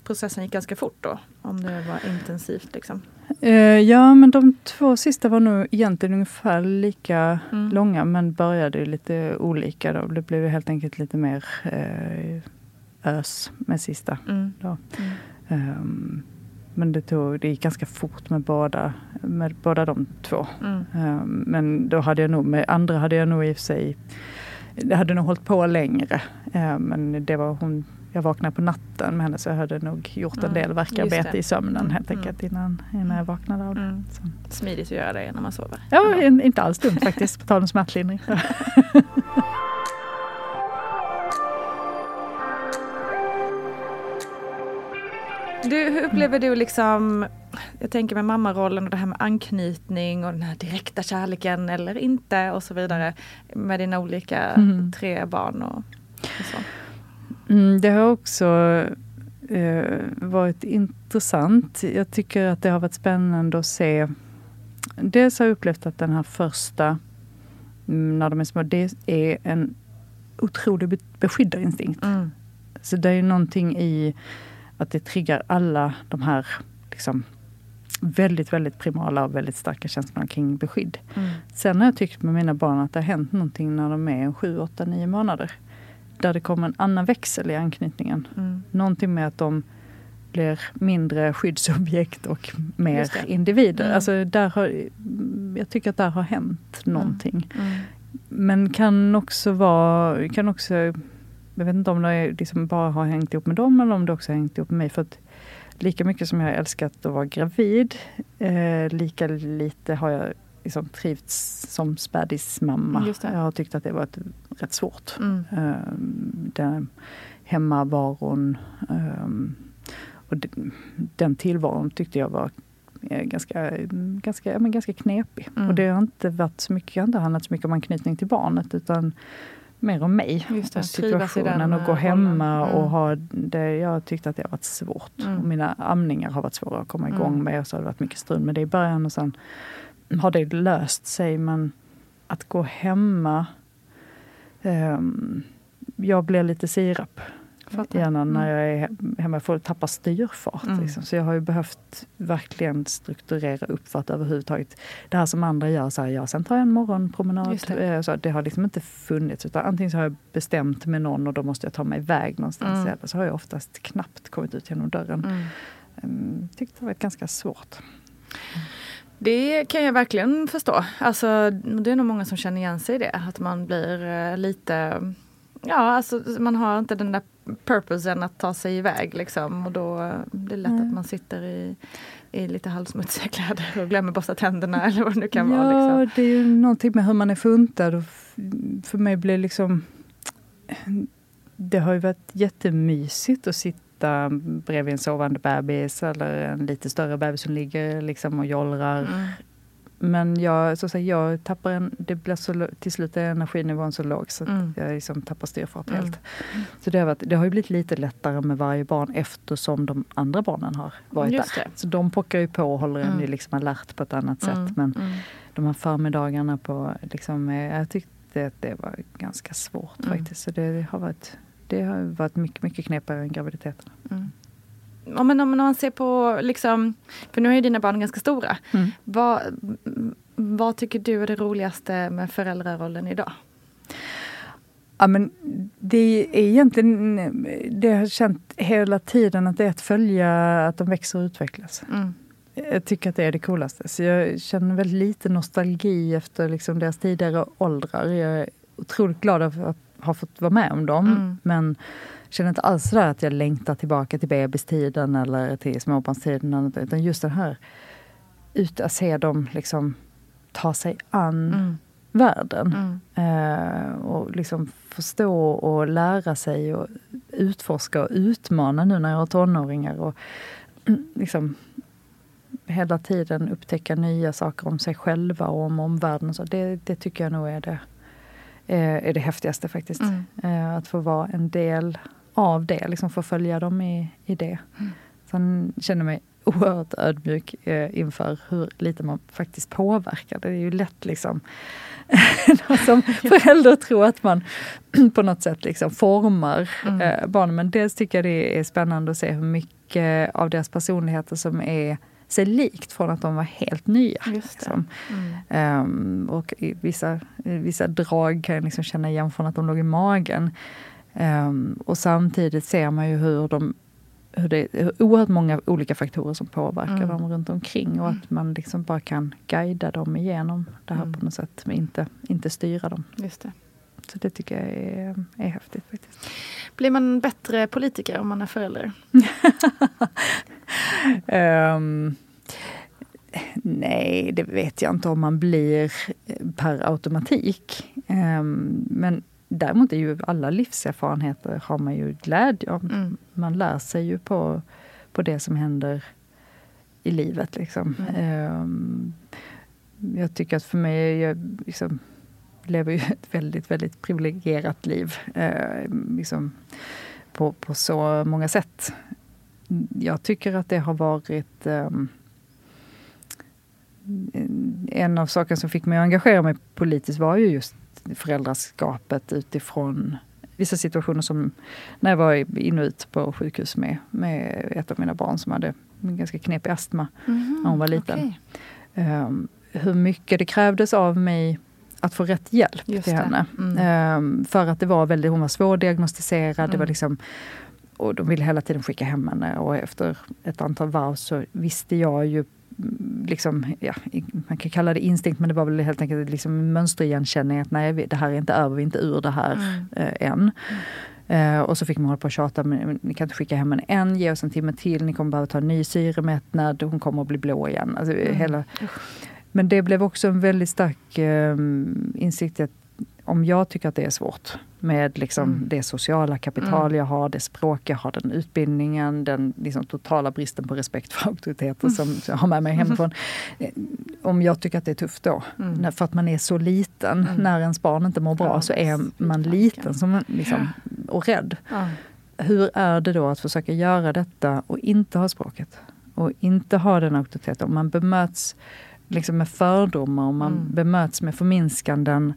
processen gick ganska fort då? Om det var intensivt liksom? Eh, ja, men de två sista var nog egentligen ungefär lika Mm. långa men började lite olika. Då. Det blev helt enkelt lite mer eh, ös med sista. Mm. Då. Mm. Ehm, men det, tog, det gick ganska fort med båda, med båda de två. Ehm, men då hade jag nog, med andra hade jag nog i och för sig, det hade nog hållit på längre. Ehm, men det var hon, jag vaknade på natten med henne så jag hade nog gjort en Mm, del verkarbete i sömnen Mm, helt mm. enkelt innan, innan jag vaknade av det. Mm. Smidigt att göra det när man sover. Ja, in- inte alls dumt faktiskt, på tal om smärtlindring. Du, hur upplever du liksom, jag tänker med mammarollen och det här med anknytning och den här direkta kärleken eller inte och så vidare med dina olika Mm. tre barn och, och så. Mm, det har också eh, varit intressant. Jag tycker att det har varit spännande att se. Dels har jag upplevt att den här första, mm, när de är små, det är en otrolig be- beskyddarinstinkt. Mm. Så det är ju någonting i att det triggar alla de här liksom, väldigt, väldigt primala och väldigt starka känslorna kring beskydd. Mm. Sen har jag tyckt med mina barn att det har hänt någonting när de är 7, 8, 9 månader. Där det kommer en annan växel i anknytningen. Mm. Någonting med att de blir mindre skyddsobjekt och mer individer. Mm. Alltså där har, jag tycker att där har hänt någonting. Mm. Men kan också vara, kan också, jag vet inte om det liksom bara har hängt ihop med dem eller om det också har hängt ihop med mig. För att lika mycket som jag har älskat att vara gravid, eh, lika lite har jag liksom trivts som spädismamma. Jag har tyckt att det varit rätt svårt. Mm. Eh, den hemmavaron ehm, och den, den tillvaron tyckte jag var eh, ganska, ganska, men ganska knepig. Mm. Och det har inte varit så mycket, inte handlat så mycket om anknytning till barnet utan mer om mig. Just det, och situationen och gå eh, hemma rollen. och Mm. ha det. Jag tyckte att det har varit svårt. Mm. Och mina amningar har varit svåra att komma igång Mm. med. Och så har det varit mycket strul med det i början och sen har det löst sig. Men att gå hemma ehm, jag blir lite sirap Gärna när Mm. jag är he- hemma. Jag får tappa styrfart. Mm. Liksom. Så jag har ju behövt verkligen strukturera upp för att överhuvudtaget... Det här som andra gör, så här, ja, sen tar jag en morgonpromenad. Det. Det. Så det har liksom inte funnits. Utan antingen så har jag bestämt med någon och då måste jag ta mig iväg någonstans. Mm. Eller så har jag oftast knappt kommit ut genom dörren. Mm. Mm, tyckte det var ganska svårt. Det kan jag verkligen förstå. Alltså, det är nog många som känner igen sig i det. Att man blir eh, lite... Ja, alltså man har inte den där purposen att ta sig iväg liksom. Och då eh, blir det lätt Nej. att man sitter i, i lite halvsmutsiga kläder och glömmer borsta tänderna eller vad det nu kan ja, vara. Liksom. det är ju någonting med hur man är funtad. Och för mig blir liksom... Det har ju varit jättemysigt att sitta bredvid en sovande bebis eller en lite större bebis som ligger liksom och jollrar. Mm. Men jag, så att säga, jag tappar en, det blir så, till slut är energinivån så låg så Mm. jag liksom tappar styrfart Mm. helt. Så det har, varit, det har ju blivit lite lättare med varje barn eftersom de andra barnen har varit Just där. det. Så de pockar ju på och håller en Mm. ju liksom alert på ett annat Mm. sätt. Men Mm. de här förmiddagarna på, liksom, eh, jag tyckte att det var ganska svårt Mm. faktiskt. Så det har varit, det har varit mycket, mycket knepigare än graviditeten. Ja, men om man ser på, liksom, för nu är ju dina barn ganska stora. Mm. Vad, vad tycker du är det roligaste med föräldrarollen idag? Ja, men det är egentligen, det har jag känt hela tiden att det är att följa att de växer och utvecklas. Mm. Jag tycker att det är det coolaste. Så jag känner väldigt lite nostalgi efter liksom deras tidigare åldrar. Jag är otroligt glad att ha fått vara med om dem. Mm. Men känner inte alls sådär att jag längtar tillbaka till bebistiden eller till småbarnstiden. Utan just den här, ut att se dem liksom ta sig an Mm. världen. Mm. Eh, och liksom förstå och lära sig och utforska och utmana nu när jag har tonåringar. Och liksom hela tiden upptäcka nya saker om sig själva och om omvärlden. Så det, det tycker jag nog är det, eh, är det häftigaste faktiskt. Mm. Eh, att få vara en del av det, liksom få följa dem i, i det. Sen känner jag mig oerhört ödmjuk eh, inför hur lite man faktiskt påverkar. Det är ju lätt liksom som förälder att tro att man på något sätt liksom formar Mm. eh, barnen. Men dels tycker jag det är spännande att se hur mycket av deras personligheter som är sig likt från att de var helt nya. Liksom. Mm. Ehm, och vissa, vissa drag kan jag liksom känna igen från att de låg i magen. Ehm, och samtidigt ser man ju hur de hur det är oerhört många olika faktorer som påverkar Mm. dem runt omkring och att man liksom bara kan guida dem igenom det här Mm. på något sätt, men inte, inte styra dem. Just det. Så det tycker jag är, är häftigt faktiskt. Blir man bättre politiker om man är förälder? Ehm, nej, det vet jag inte om man blir per automatik. Ehm, men däremot är ju alla livserfarenheter har man ju glädje av. Mm. Man lär sig ju på, på det som händer i livet. Liksom. Mm. Ehm, jag tycker att för mig, jag liksom, lever ju ett väldigt, väldigt privilegierat liv. Eh, liksom, på, på så många sätt. Jag tycker att det har varit ehm, en av sakerna som fick mig att engagera mig politiskt var ju just föräldraskapet utifrån vissa situationer som när jag var in och ut på sjukhus med, med ett av mina barn som hade ganska knepig astma Mhm, när hon var liten. okej. Ehm, hur mycket det krävdes av mig att få rätt hjälp Just till det. henne. Mm. Ehm, för att det var väldigt, hon var svårdiagnostiserad. Det Mm. var liksom, och de ville hela tiden skicka hem henne. Och efter ett antal varv så visste jag ju mm, Liksom, ja, man kan kalla det instinkt men det var väl helt enkelt liksom mönsterigenkänning att nej det här är inte över, vi är inte ur det här Mm. eh, än. Eh, och så fick man hålla på och tjata, men ni kan inte skicka hem henne än, ge oss en timme till, ni kommer behöva ta en ny syremättnad, hon kommer att bli blå igen. Alltså, Mm. hela, men det blev också en väldigt stark eh, insikt att om jag tycker att det är svårt med liksom Mm. det sociala kapital Mm. jag har, det språk jag har, den utbildningen, den liksom totala bristen på respekt för auktoriteter Mm. som jag har med mig hemifrån. Eh, Om jag tycker att det är tufft då, Mm. för att man är så liten, Mm. när ens barn inte mår bra så är man liten som, liksom, och rädd. Hur är det då att försöka göra detta och inte ha språket? Och inte ha den auktoriteten. Om man bemöts liksom med fördomar och man Mm. bemöts med förminskanden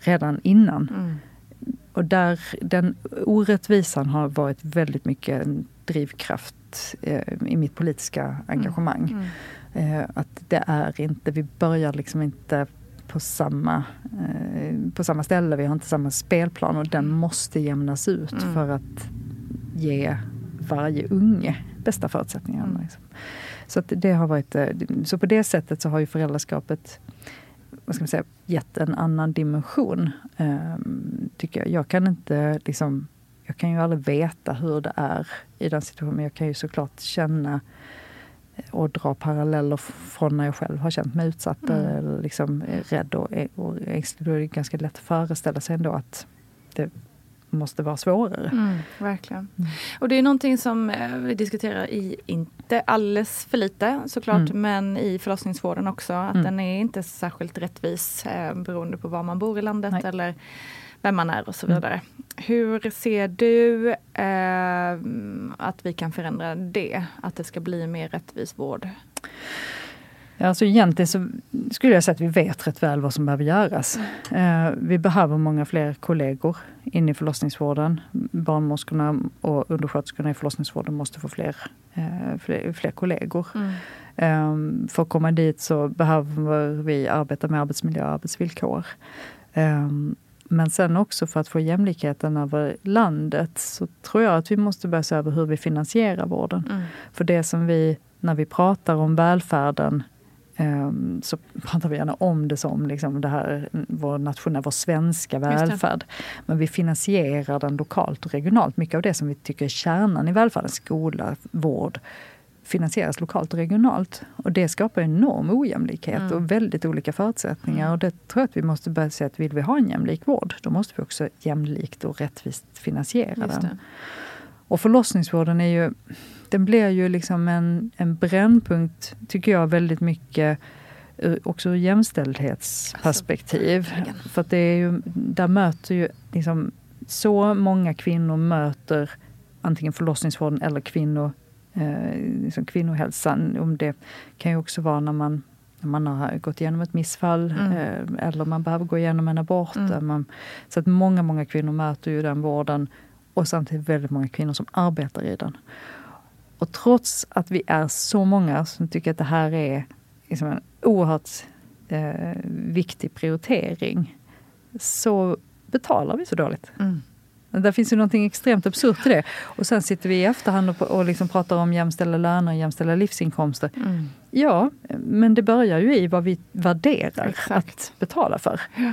redan innan. Mm. Och där, den orättvisan har varit väldigt mycket en drivkraft eh, i mitt politiska engagemang. Mm. Eh, att det är inte, vi börjar liksom inte på samma, eh, på samma ställe, vi har inte samma spelplan och den måste jämnas ut Mm. för att ge varje unge bästa förutsättningarna. Mm. Liksom. Så, det har varit, så på det sättet så har ju föräldraskapet vad ska man säga, gett en annan dimension. ehm, tycker jag. jag kan inte liksom, jag kan ju aldrig veta hur det är i den situationen, men jag kan ju såklart känna och dra paralleller från när jag själv har känt mig utsatt Mm. eller liksom rädd och, och ängslig. Då är det ganska lätt att föreställa sig ändå att det måste vara svårare. Mm, verkligen. Och det är någonting som eh, vi diskuterar i, inte alldeles för lite såklart, Mm. men i förlossningsvården också. Att Mm. den är inte särskilt rättvis eh, beroende på var man bor i landet Nej. eller vem man är och så Mm. vidare. Hur ser du eh, att vi kan förändra det? Att det ska bli mer rättvis vård? Ja, alltså egentligen så skulle jag säga att vi vet rätt väl vad som behöver göras. Eh, vi behöver många fler kollegor in i förlossningsvården. Barnmorskorna och undersköterskorna i förlossningsvården måste få fler, eh, fler, fler kollegor. Eh, för att komma dit så behöver vi arbeta med arbetsmiljö och arbetsvillkor. Eh, men sen också för att få jämlikheten över landet så tror jag att vi måste börja se över hur vi finansierar vården. Mm. För det som vi, när vi pratar om välfärden, ehm, så pratar vi gärna om det som liksom det här, vår nationella, vår svenska välfärd. Men vi finansierar den lokalt och regionalt. Mycket av det som vi tycker är kärnan i välfärden, skola, vård, finansieras lokalt och regionalt. Och det skapar enorm ojämlikhet Mm. och väldigt olika förutsättningar. Och det tror jag att vi måste börja se att vill vi ha en jämlik vård, då måste vi också jämlikt och rättvist finansiera den. Och förlossningsvården är ju, den blir ju liksom en, en brännpunkt, tycker jag, väldigt mycket också ur jämställdhetsperspektiv. verkligen. För att det är ju, där möter ju liksom så många kvinnor möter antingen förlossningsvården eller kvinnor, eh, liksom kvinnohälsan. Om det kan ju också vara när man när man har gått igenom ett missfall Mm. eh, eller man behöver gå igenom en abort. Mm. Man, så att många, många kvinnor möter ju den vården och samtidigt väldigt många kvinnor som arbetar i den. Och trots att vi är så många som tycker att det här är liksom en oerhört eh, viktig prioritering så betalar vi så dåligt. Mm. Där finns ju någonting extremt absurt i det. Och sen sitter vi i efterhand och, och liksom pratar om jämställda löner och jämställda livsinkomster. Mm. Ja, men det börjar ju i vad vi värderar Exakt. att betala för. Eh,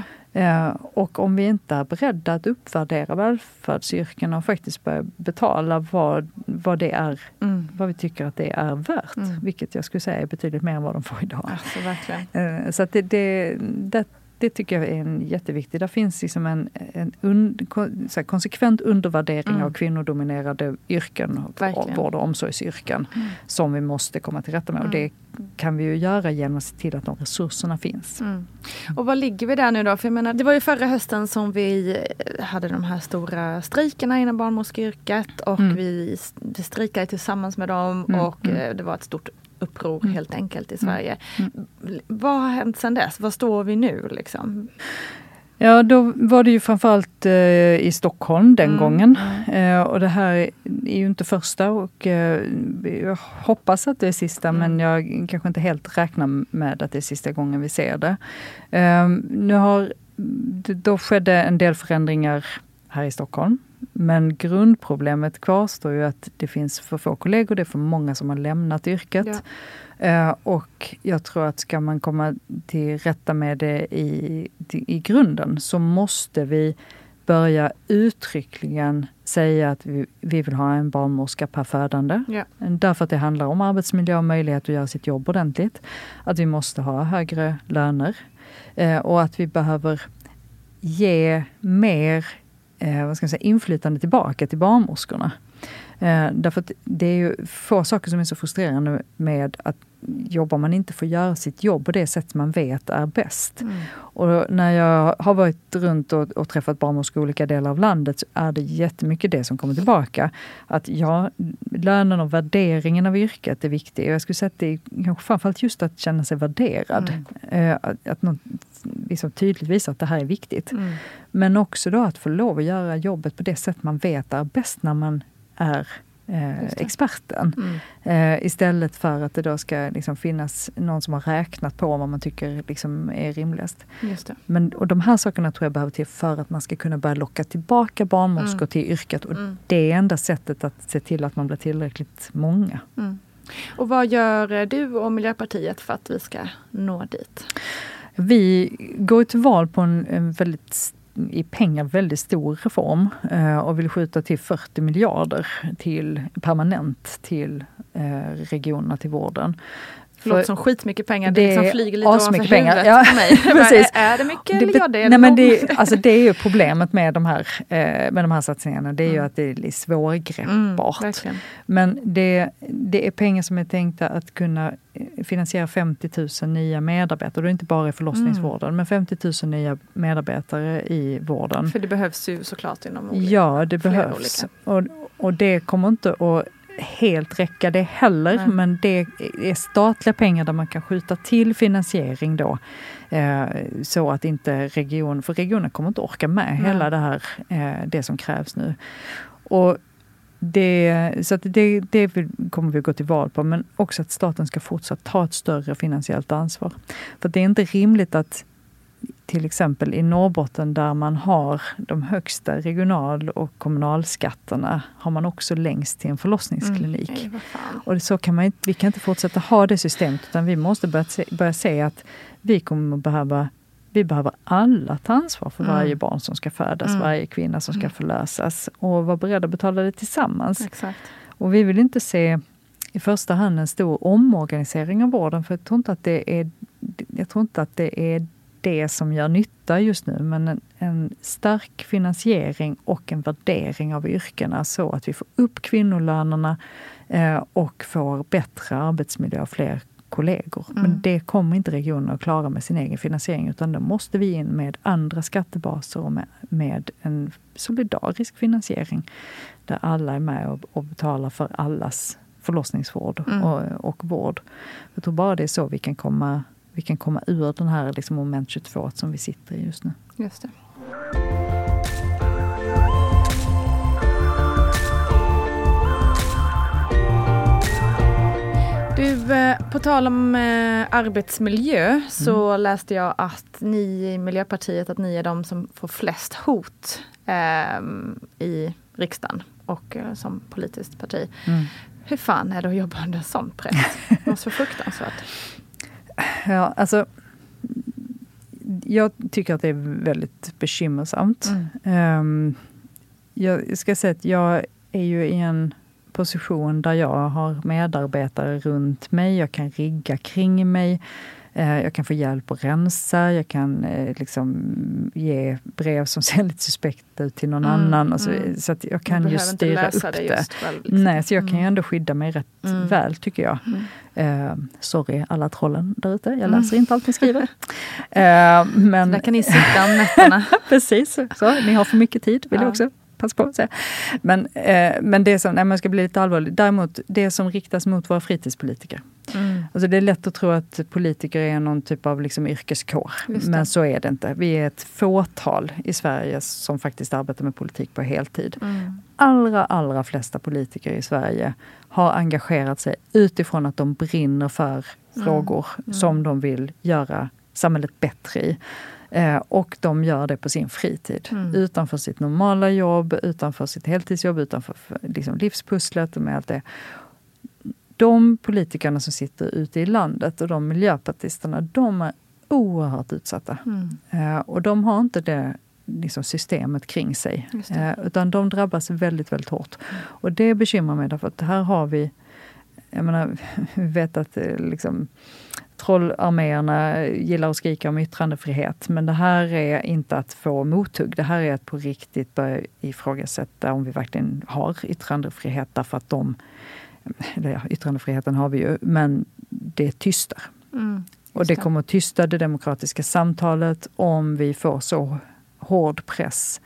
och om vi inte är beredda att uppvärdera välfärdsyrkena och faktiskt börja betala vad, vad det är, Mm. vad vi tycker att det är värt. Mm. Vilket jag skulle säga är betydligt mer än vad de får idag. Alltså. Eh, Så det, det, det, det tycker jag är en jätteviktig. Där finns liksom en, en un, här, konsekvent undervärdering Mm. av kvinnodominerade yrken Verkligen. vård och omsorgsyrken Mm. som vi måste komma till rätta med. Och det kan vi ju göra genom att se till att de resurserna finns. Mm. Och vad ligger vi där nu då? För jag menar, det var ju förra hösten som vi eh, hade de här stora strejkerna inom barnmorskeyrket och Mm. vi, vi strejkade tillsammans med dem Mm, och mm. eh, det var ett stort uppror Mm. helt enkelt i Sverige. Mm. Vad har hänt sedan dess? Var står vi nu liksom? Ja, då var det ju framförallt eh, i Stockholm den Mm, gången. Eh, och det här är ju inte första och eh, jag hoppas att det är sista mm. men jag kanske inte helt räknar med att det är sista gången vi ser det. Eh, nu har, då skedde en del förändringar här i Stockholm. Men grundproblemet kvarstår ju att det finns för få kollegor, det är för många som har lämnat yrket. Ja. Uh, och jag tror att ska man komma till rätta med det i, i grunden så måste vi börja uttryckligen säga att vi, vi vill ha en barnmorska per födande. Ja. Därför att det handlar om arbetsmiljö och möjlighet att göra sitt jobb ordentligt. Att vi måste ha högre löner uh, och att vi behöver ge mer eh, vad ska jag säga, inflytande tillbaka till barnmorskorna. Eh, därför att det är ju få saker som är så frustrerande med att jobbar man inte får göra sitt jobb på det sätt man vet är bäst. Mm. Och när jag har varit runt och, och träffat barnmorskor i olika delar av landet så är det jättemycket det som kommer tillbaka. Att ja, lönen och värderingen av yrket är viktig. Jag skulle säga att det är kanske framförallt just att känna sig värderad. Mm. Eh, att, att någon liksom tydligt visar att det här är viktigt. Mm. Men också då att få lov att göra jobbet på det sätt man vet är bäst när man är eh, experten. Mm. Eh, istället för att det då ska liksom finnas någon som har räknat på vad man tycker liksom är rimligast. Men, och de här sakerna tror jag behöver till för att man ska kunna börja locka tillbaka barnmorskor mm. till yrket. Och mm. det är enda sättet att se till att man blir tillräckligt många. Mm. Och vad gör du och Miljöpartiet för att vi ska nå dit? Vi går till val på en, en väldigt i pengar väldigt stor reform eh, och vill skjuta till 40 miljarder till, permanent till eh, regionerna, till vården. Det låter som skitmycket pengar, det, det liksom flyger lite ovanför huvudet pengar. Ja, på mig. Precis. Bara, är det mycket det, eller ja, det är nej, men det, alltså det är ju problemet med de här, eh, med de här satsningarna, det är mm. ju att det är svårgreppbart. Mm, men det, det är pengar som är tänkta att kunna eh, finansiera 50 000 nya medarbetare. Det är inte bara i förlossningsvården, mm. men 50 000 nya medarbetare i vården. För det behövs ju såklart inom olika, Ja, det behövs. Och, och det kommer inte att helt räcka det heller, mm. men det är statliga pengar där man kan skjuta till finansiering då. Eh, så att inte regionen, för regionen kommer inte orka med mm. hela det här, eh, det som krävs nu. Och det, så det, det kommer vi gå till val på, men också att staten ska fortsätta ta ett större finansiellt ansvar. För det är inte rimligt att till exempel i Norrbotten där man har de högsta regional och kommunalskatterna har man också längst till en förlossningsklinik. Mm, och så kan man, vi kan inte fortsätta ha det systemet utan vi måste börja se, börja se att vi kommer behöva vi behöver alla ta ansvar för mm. varje barn som ska födas, mm. varje kvinna som ska mm. förlösas och vara beredda att betala det tillsammans. Exakt. Och vi vill inte se i första hand en stor omorganisering av vården för jag tror inte att det är, jag tror inte att det är det som gör nytta just nu, men en, en, stark finansiering och en värdering av yrkena så att vi får upp kvinnolönerna eh, och får bättre arbetsmiljö och fler kollegor. Mm. Men det kommer inte regionen att klara med sin egen finansiering utan då måste vi in med andra skattebaser och med, med en solidarisk finansiering där alla är med och, och betalar för allas förlossningsvård mm. och, och vård. Jag tror bara det är så vi kan komma vi kan komma ur den här liksom moment 22 som vi sitter i just nu. Just det. Du, eh, på tal om eh, arbetsmiljö mm. så läste jag att ni i Miljöpartiet, att ni är de som får flest hot eh, i riksdagen och eh, som politiskt parti. Mm. Hur fan är det att jobba under sån press? Det måste vara fruktansvärt. Ja, alltså jag tycker att det är väldigt bekymmersamt. Mm. Um, jag ska säga att jag är ju i en position där jag har medarbetare runt mig, jag kan rigga kring mig. Eh, jag kan få hjälp att rensa, jag kan eh, liksom ge brev som ser lite suspekta ut till någon mm, annan. Så, mm. så att jag kan ju styra upp det. det själv, liksom. Nej, så jag kan ju mm. ändå skydda mig rätt mm. väl tycker jag. Uh, sorry alla trollen där ute, jag läser inte allt ni skriver. uh, men... Så där kan ni sitta om nätterna. Precis, så, ni har för mycket tid vill ja. jag också passa på att säga. Men, eh, men det som, nej, man ska bli lite allvarlig, däremot det som riktas mot våra fritidspolitiker. Mm. Alltså det är lätt att tro att politiker är någon typ av liksom yrkeskår, men så är det inte. Vi är ett fåtal i Sverige som faktiskt arbetar med politik på heltid. Mm. allra, allra flesta politiker i Sverige har engagerat sig utifrån att de brinner för Mm. frågor Mm. som de vill göra samhället bättre i. Eh, och de gör det på sin fritid. Mm. Utanför sitt normala jobb, utanför sitt heltidsjobb, utanför liksom livspusslet och med allt det. De politikerna som sitter ute i landet och de miljöpartisterna, de är oerhört utsatta. Mm. Eh, och de har inte det liksom, systemet kring sig. Eh, utan de drabbas väldigt, väldigt hårt. Och det bekymrar mig därför att här har vi, jag menar, vi vet att eh, liksom, trollarméerna gillar att skrika om yttrandefrihet. Men det här är inte att få mothugg. Det här är att på riktigt börja ifrågasätta om vi verkligen har yttrandefrihet därför att de, eller yttrandefriheten har vi ju, men det tystar. Mm. Och det kommer att tysta det demokratiska samtalet om vi får så hård press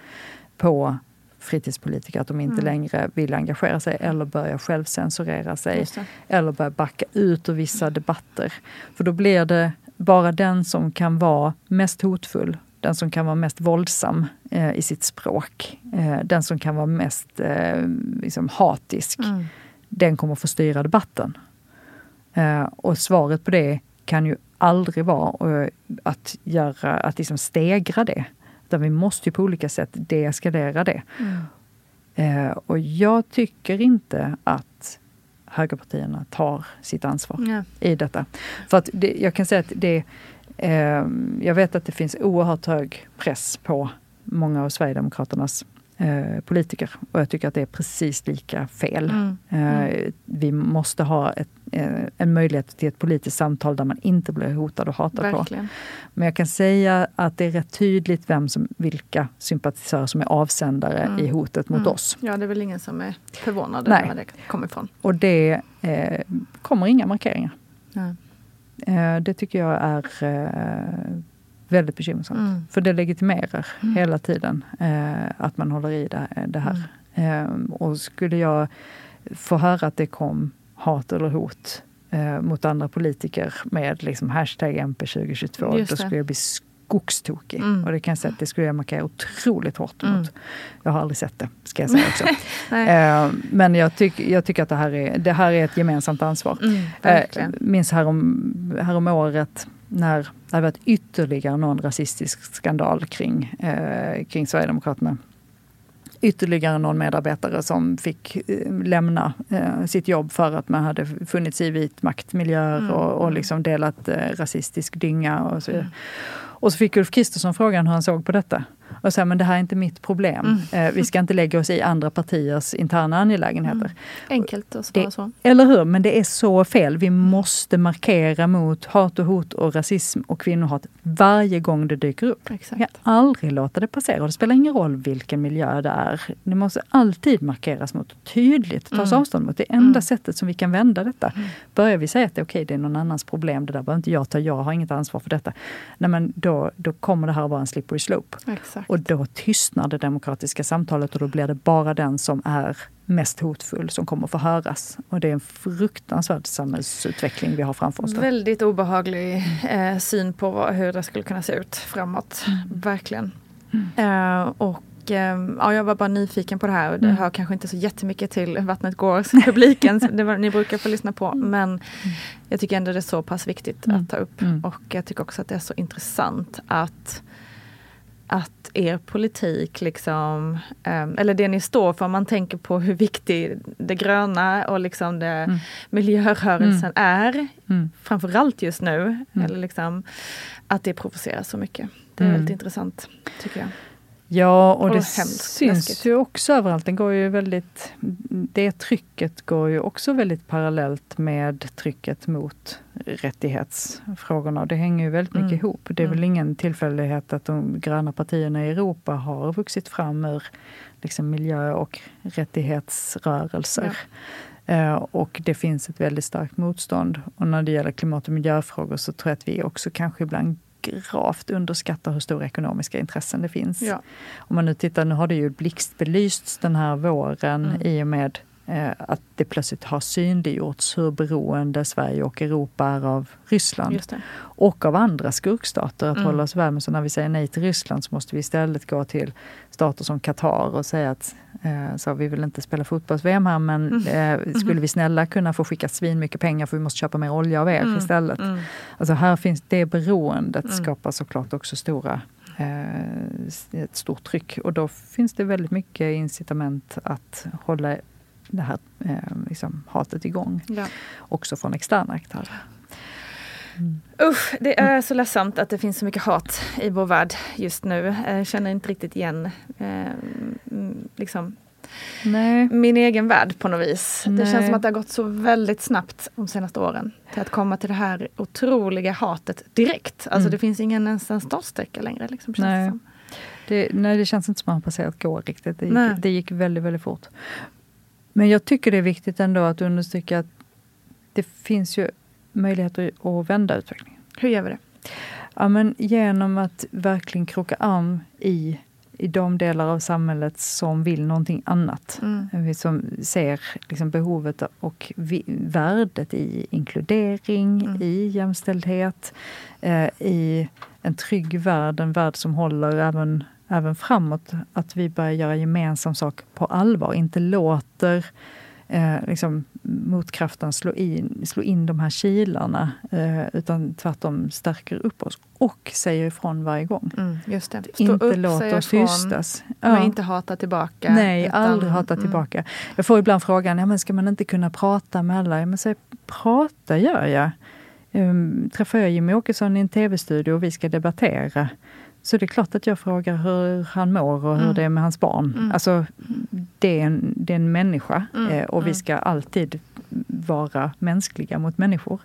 på fritidspolitiker att de inte Mm. längre vill engagera sig eller börja självcensurera sig. Eller börja backa ut ur vissa debatter. För då blir det bara den som kan vara mest hotfull, den som kan vara mest våldsam eh, i sitt språk, eh, den som kan vara mest eh, liksom hatisk, Mm. Den kommer få styra debatten. Eh, och svaret på det kan ju aldrig vara eh, att, göra, att liksom stegra det. Utan vi måste ju på olika sätt deeskalera det. Mm. Eh, och jag tycker inte att högerpartierna tar sitt ansvar Ja. i detta. För att det, jag kan säga att det, eh, jag vet att det finns oerhört hög press på många av Sverigedemokraternas politiker. Och jag tycker att det är precis lika fel. Mm. Eh, vi måste ha ett, eh, en möjlighet till ett politiskt samtal där man inte blir hotad och hatad på. Verkligen. Men jag kan säga att det är rätt tydligt vem som, vilka sympatisörer som är avsändare Mm. i hotet mot Mm. oss. Ja, det är väl ingen som är förvånad över var det kommer ifrån. Och det eh, kommer inga markeringar. Eh, det tycker jag är eh, väldigt bekymmersamt. Mm. För det legitimerar Mm. hela tiden eh, att man håller i det, det här. Mm. Eh, och skulle jag få höra att det kom hat eller hot eh, mot andra politiker med liksom hashtag MP2022, Just då skulle jag bli skogstokig. Mm. Och det kan jag säga att det skulle jag markera otroligt hårt Mm. mot. Jag har aldrig sett det, ska jag säga också. Eh, men jag, tyck, jag tycker att det här, är, det här är ett gemensamt ansvar. Mm. Eh, minns härom, härom året när det hade varit ytterligare någon rasistisk skandal kring, eh, kring Sverigedemokraterna. Ytterligare någon medarbetare som fick eh, lämna eh, sitt jobb för att man hade funnits i vit maktmiljöer Mm. och, och liksom delat eh, rasistisk dynga och så vidare. Mm. Och så fick Ulf Kristersson frågan hur han såg på detta. Och sa, men det här är inte mitt problem. Mm. Eh, vi ska inte lägga oss i andra partiers interna angelägenheter. Mm. Enkelt att svara så. Eller hur? Men det är så fel. Vi måste markera mot hat och hot och rasism och kvinnohat varje gång det dyker upp. Vi Exakt. kan aldrig låta det passera. Och det spelar ingen roll vilken miljö det är. Det måste alltid markeras mot, tydligt tas Mm. avstånd mot. Det enda Mm. sättet som vi kan vända detta. Börjar vi säga att okej, det är någon annans problem, det där behöver inte jag ta, jag har inget ansvar för detta. Nej, men då, då kommer det här att vara en slippery slope. Exakt. Och då tystnar det demokratiska samtalet och då blir det bara den som är mest hotfull som kommer få höras. Och det är en fruktansvärd samhällsutveckling vi har framför oss. Då. Väldigt obehaglig eh, syn på hur det skulle kunna se ut framåt. Mm. Verkligen. Eh, och eh, ja, jag var bara nyfiken på det här. och Det Mm. hör kanske inte så jättemycket till Vattnet gårs publiken, det var, ni brukar få lyssna på. Men jag tycker ändå det är så pass viktigt Mm. att ta upp. Mm. Och jag tycker också att det är så intressant att att er politik, liksom, eh, eller det ni står för, om man tänker på hur viktig det gröna och liksom det Mm. miljörörelsen är, Mm. framförallt just nu, Mm. eller liksom, att det provocerar så mycket. Det är Mm. väldigt intressant, tycker jag. Ja, och Och det syns läskigt. ju också överallt. Den går ju väldigt, det trycket går ju också väldigt parallellt med trycket mot rättighetsfrågorna. Det hänger ju väldigt mycket Mm. ihop. Det är väl Mm. ingen tillfällighet att de gröna partierna i Europa har vuxit fram ur liksom miljö och rättighetsrörelser. Eh, och det finns ett väldigt starkt motstånd. Och när det gäller klimat och miljöfrågor så tror jag att vi också kanske ibland gravt underskattar hur stora ekonomiska intressen det finns. Ja. Om man nu tittar, nu har det ju blixtbelysts den här våren Mm. i och med att det plötsligt har synliggjorts hur beroende Sverige och Europa är av Ryssland. Och av andra skurkstater att Mm. hålla oss väl med. Så när vi säger nej till Ryssland så måste vi istället gå till stater som Qatar och säga att eh, så vi vill inte spela fotbolls-VM här men Mm. eh, skulle vi snälla kunna få skicka svin mycket pengar för vi måste köpa mer olja av er Mm. istället. Mm. Alltså här finns det beroendet Mm. skapar såklart också stora eh, ett stort tryck och då finns det väldigt mycket incitament att hålla det här eh, liksom, hatet igång. Ja. Också från externa aktörer. Usch, det är så ledsamt att det finns så mycket hat i vår värld just nu. Jag känner inte riktigt igen eh, mm, liksom, Nej. min egen värld på något vis. Det Nej. känns som att det har gått så väldigt snabbt de senaste åren. Till att komma till det här otroliga hatet direkt. Alltså Mm. det finns ingen ens en startsträcka längre. Liksom, Nej. Det. Det, nej, det känns inte som att man har passerat gå riktigt. Det gick, det gick väldigt, väldigt fort. Men jag tycker det är viktigt ändå att understryka att det finns ju möjligheter att vända utvecklingen. Hur gör vi det? Ja, men genom att verkligen kroka arm i, i de delar av samhället som vill någonting annat. Mm. Som ser liksom behovet och vi, värdet i inkludering, Mm. i jämställdhet, eh, i en trygg värld, en värld som håller även, även framåt. Att vi börjar göra gemensam sak på allvar, inte låter eh, liksom, motkraften slå in, slå in de här kilarna eh, utan tvärtom stärker upp oss och säger ifrån varje gång. Mm, just det. Stå Inte upp, säga oss ifrån, tystas. Men inte hata tillbaka. Nej, utan- aldrig hata mm. tillbaka. Jag får ibland frågan, ja, men ska man inte kunna prata med alla? Ja, Men säg, prata gör jag. Um, träffar jag Jimmie Åkesson i en tv-studio och vi ska debattera, så det är klart att jag frågar hur han mår och hur Mm. det är med hans barn. Mm. Alltså, det är en, det är en människa Mm, eh, och vi mm. ska alltid vara mänskliga mot människor.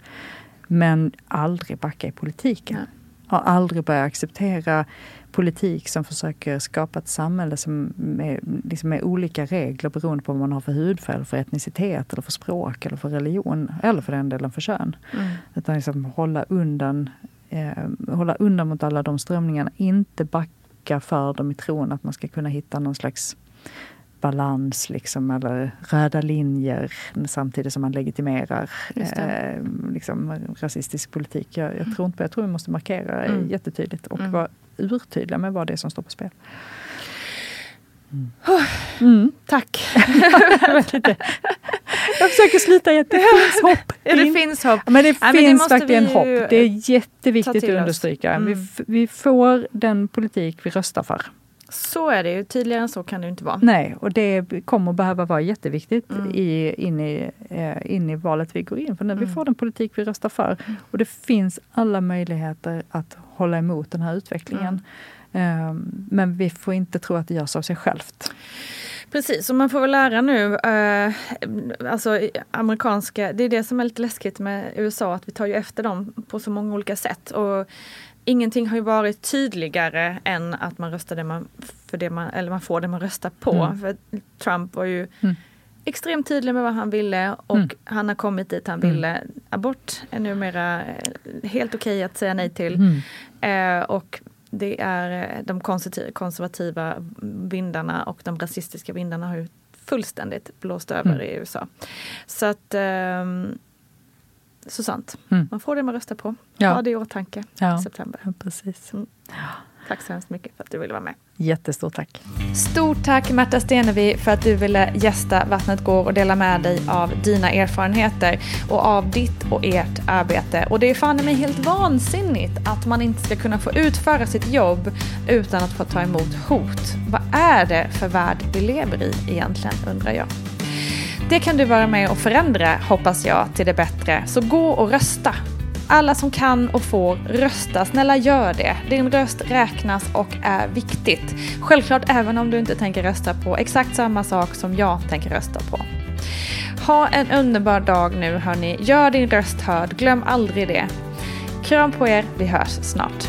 Men aldrig backa i politiken. Nej. Har aldrig börjat acceptera politik som försöker skapa ett samhälle som med, liksom med olika regler beroende på vad man har för hudfärg, för etnicitet, eller för språk, eller för religion, eller för den delen för kön. Mm. Utan liksom hålla undan, eh, hålla undan mot alla de strömningarna. Inte backa för dem i tron att man ska kunna hitta någon slags balans liksom, eller röda linjer samtidigt som man legitimerar eh, liksom, rasistisk politik. Jag, jag tror inte på Jag tror vi måste markera Mm. jättetydligt och Mm. vara urtydliga med vad det är som står på spel. Mm. Tack. jag, försöker sluta i att det finns hopp. Ja, det In- finns hopp. Men det Ja, men det finns måste verkligen vi hopp. Det är jätteviktigt att understryka. Vi, Mm. f- vi får den politik vi röstar för. Så är det ju. Tydligare än så kan det inte vara. Nej, och det kommer behöva vara jätteviktigt Mm. i, in, i, eh, in i valet vi går in för när vi Mm. får den politik vi röstar för. Och det finns alla möjligheter att hålla emot den här utvecklingen. Ehm, men vi får inte tro att det görs av sig självt. Precis, och man får väl lära nu, eh, alltså amerikanska, det är det som är lite läskigt med USA, att vi tar ju efter dem på så många olika sätt. Och ingenting har ju varit tydligare än att man röstar det man, för det man, eller man får det man röstar på. Mm. För Trump var ju Mm. extremt tydlig med vad han ville och Mm. han har kommit dit han Mm. ville. Abort är numera eh, helt okej att säga nej till. Mm. Eh, och det är eh, de konservativa, vindarna och de rasistiska vindarna har ju fullständigt blåst över Mm. i USA. Så att ehm, så sant. Mm. Man får det man röstar på. Ja. Ha det i åtanke Ja. i september. Ja, precis. Tack så hemskt mycket för att du ville vara med. Jättestort tack. Stort tack Märta Stenevi för att du ville gästa Vattnet går och dela med dig av dina erfarenheter och av ditt och ert arbete. Och det är fan mig helt vansinnigt att man inte ska kunna få utföra sitt jobb utan att få ta emot hot. Vad är det för värld vi lever i egentligen undrar jag. Det kan du vara med och förändra hoppas jag till det bättre. Så gå och rösta. Alla som kan och får rösta, snälla gör det. Din röst räknas och är viktigt. Självklart även om du inte tänker rösta på exakt samma sak som jag tänker rösta på. Ha en underbar dag nu hörni. Gör din röst hörd, glöm aldrig det. Kram på er, vi hörs snart.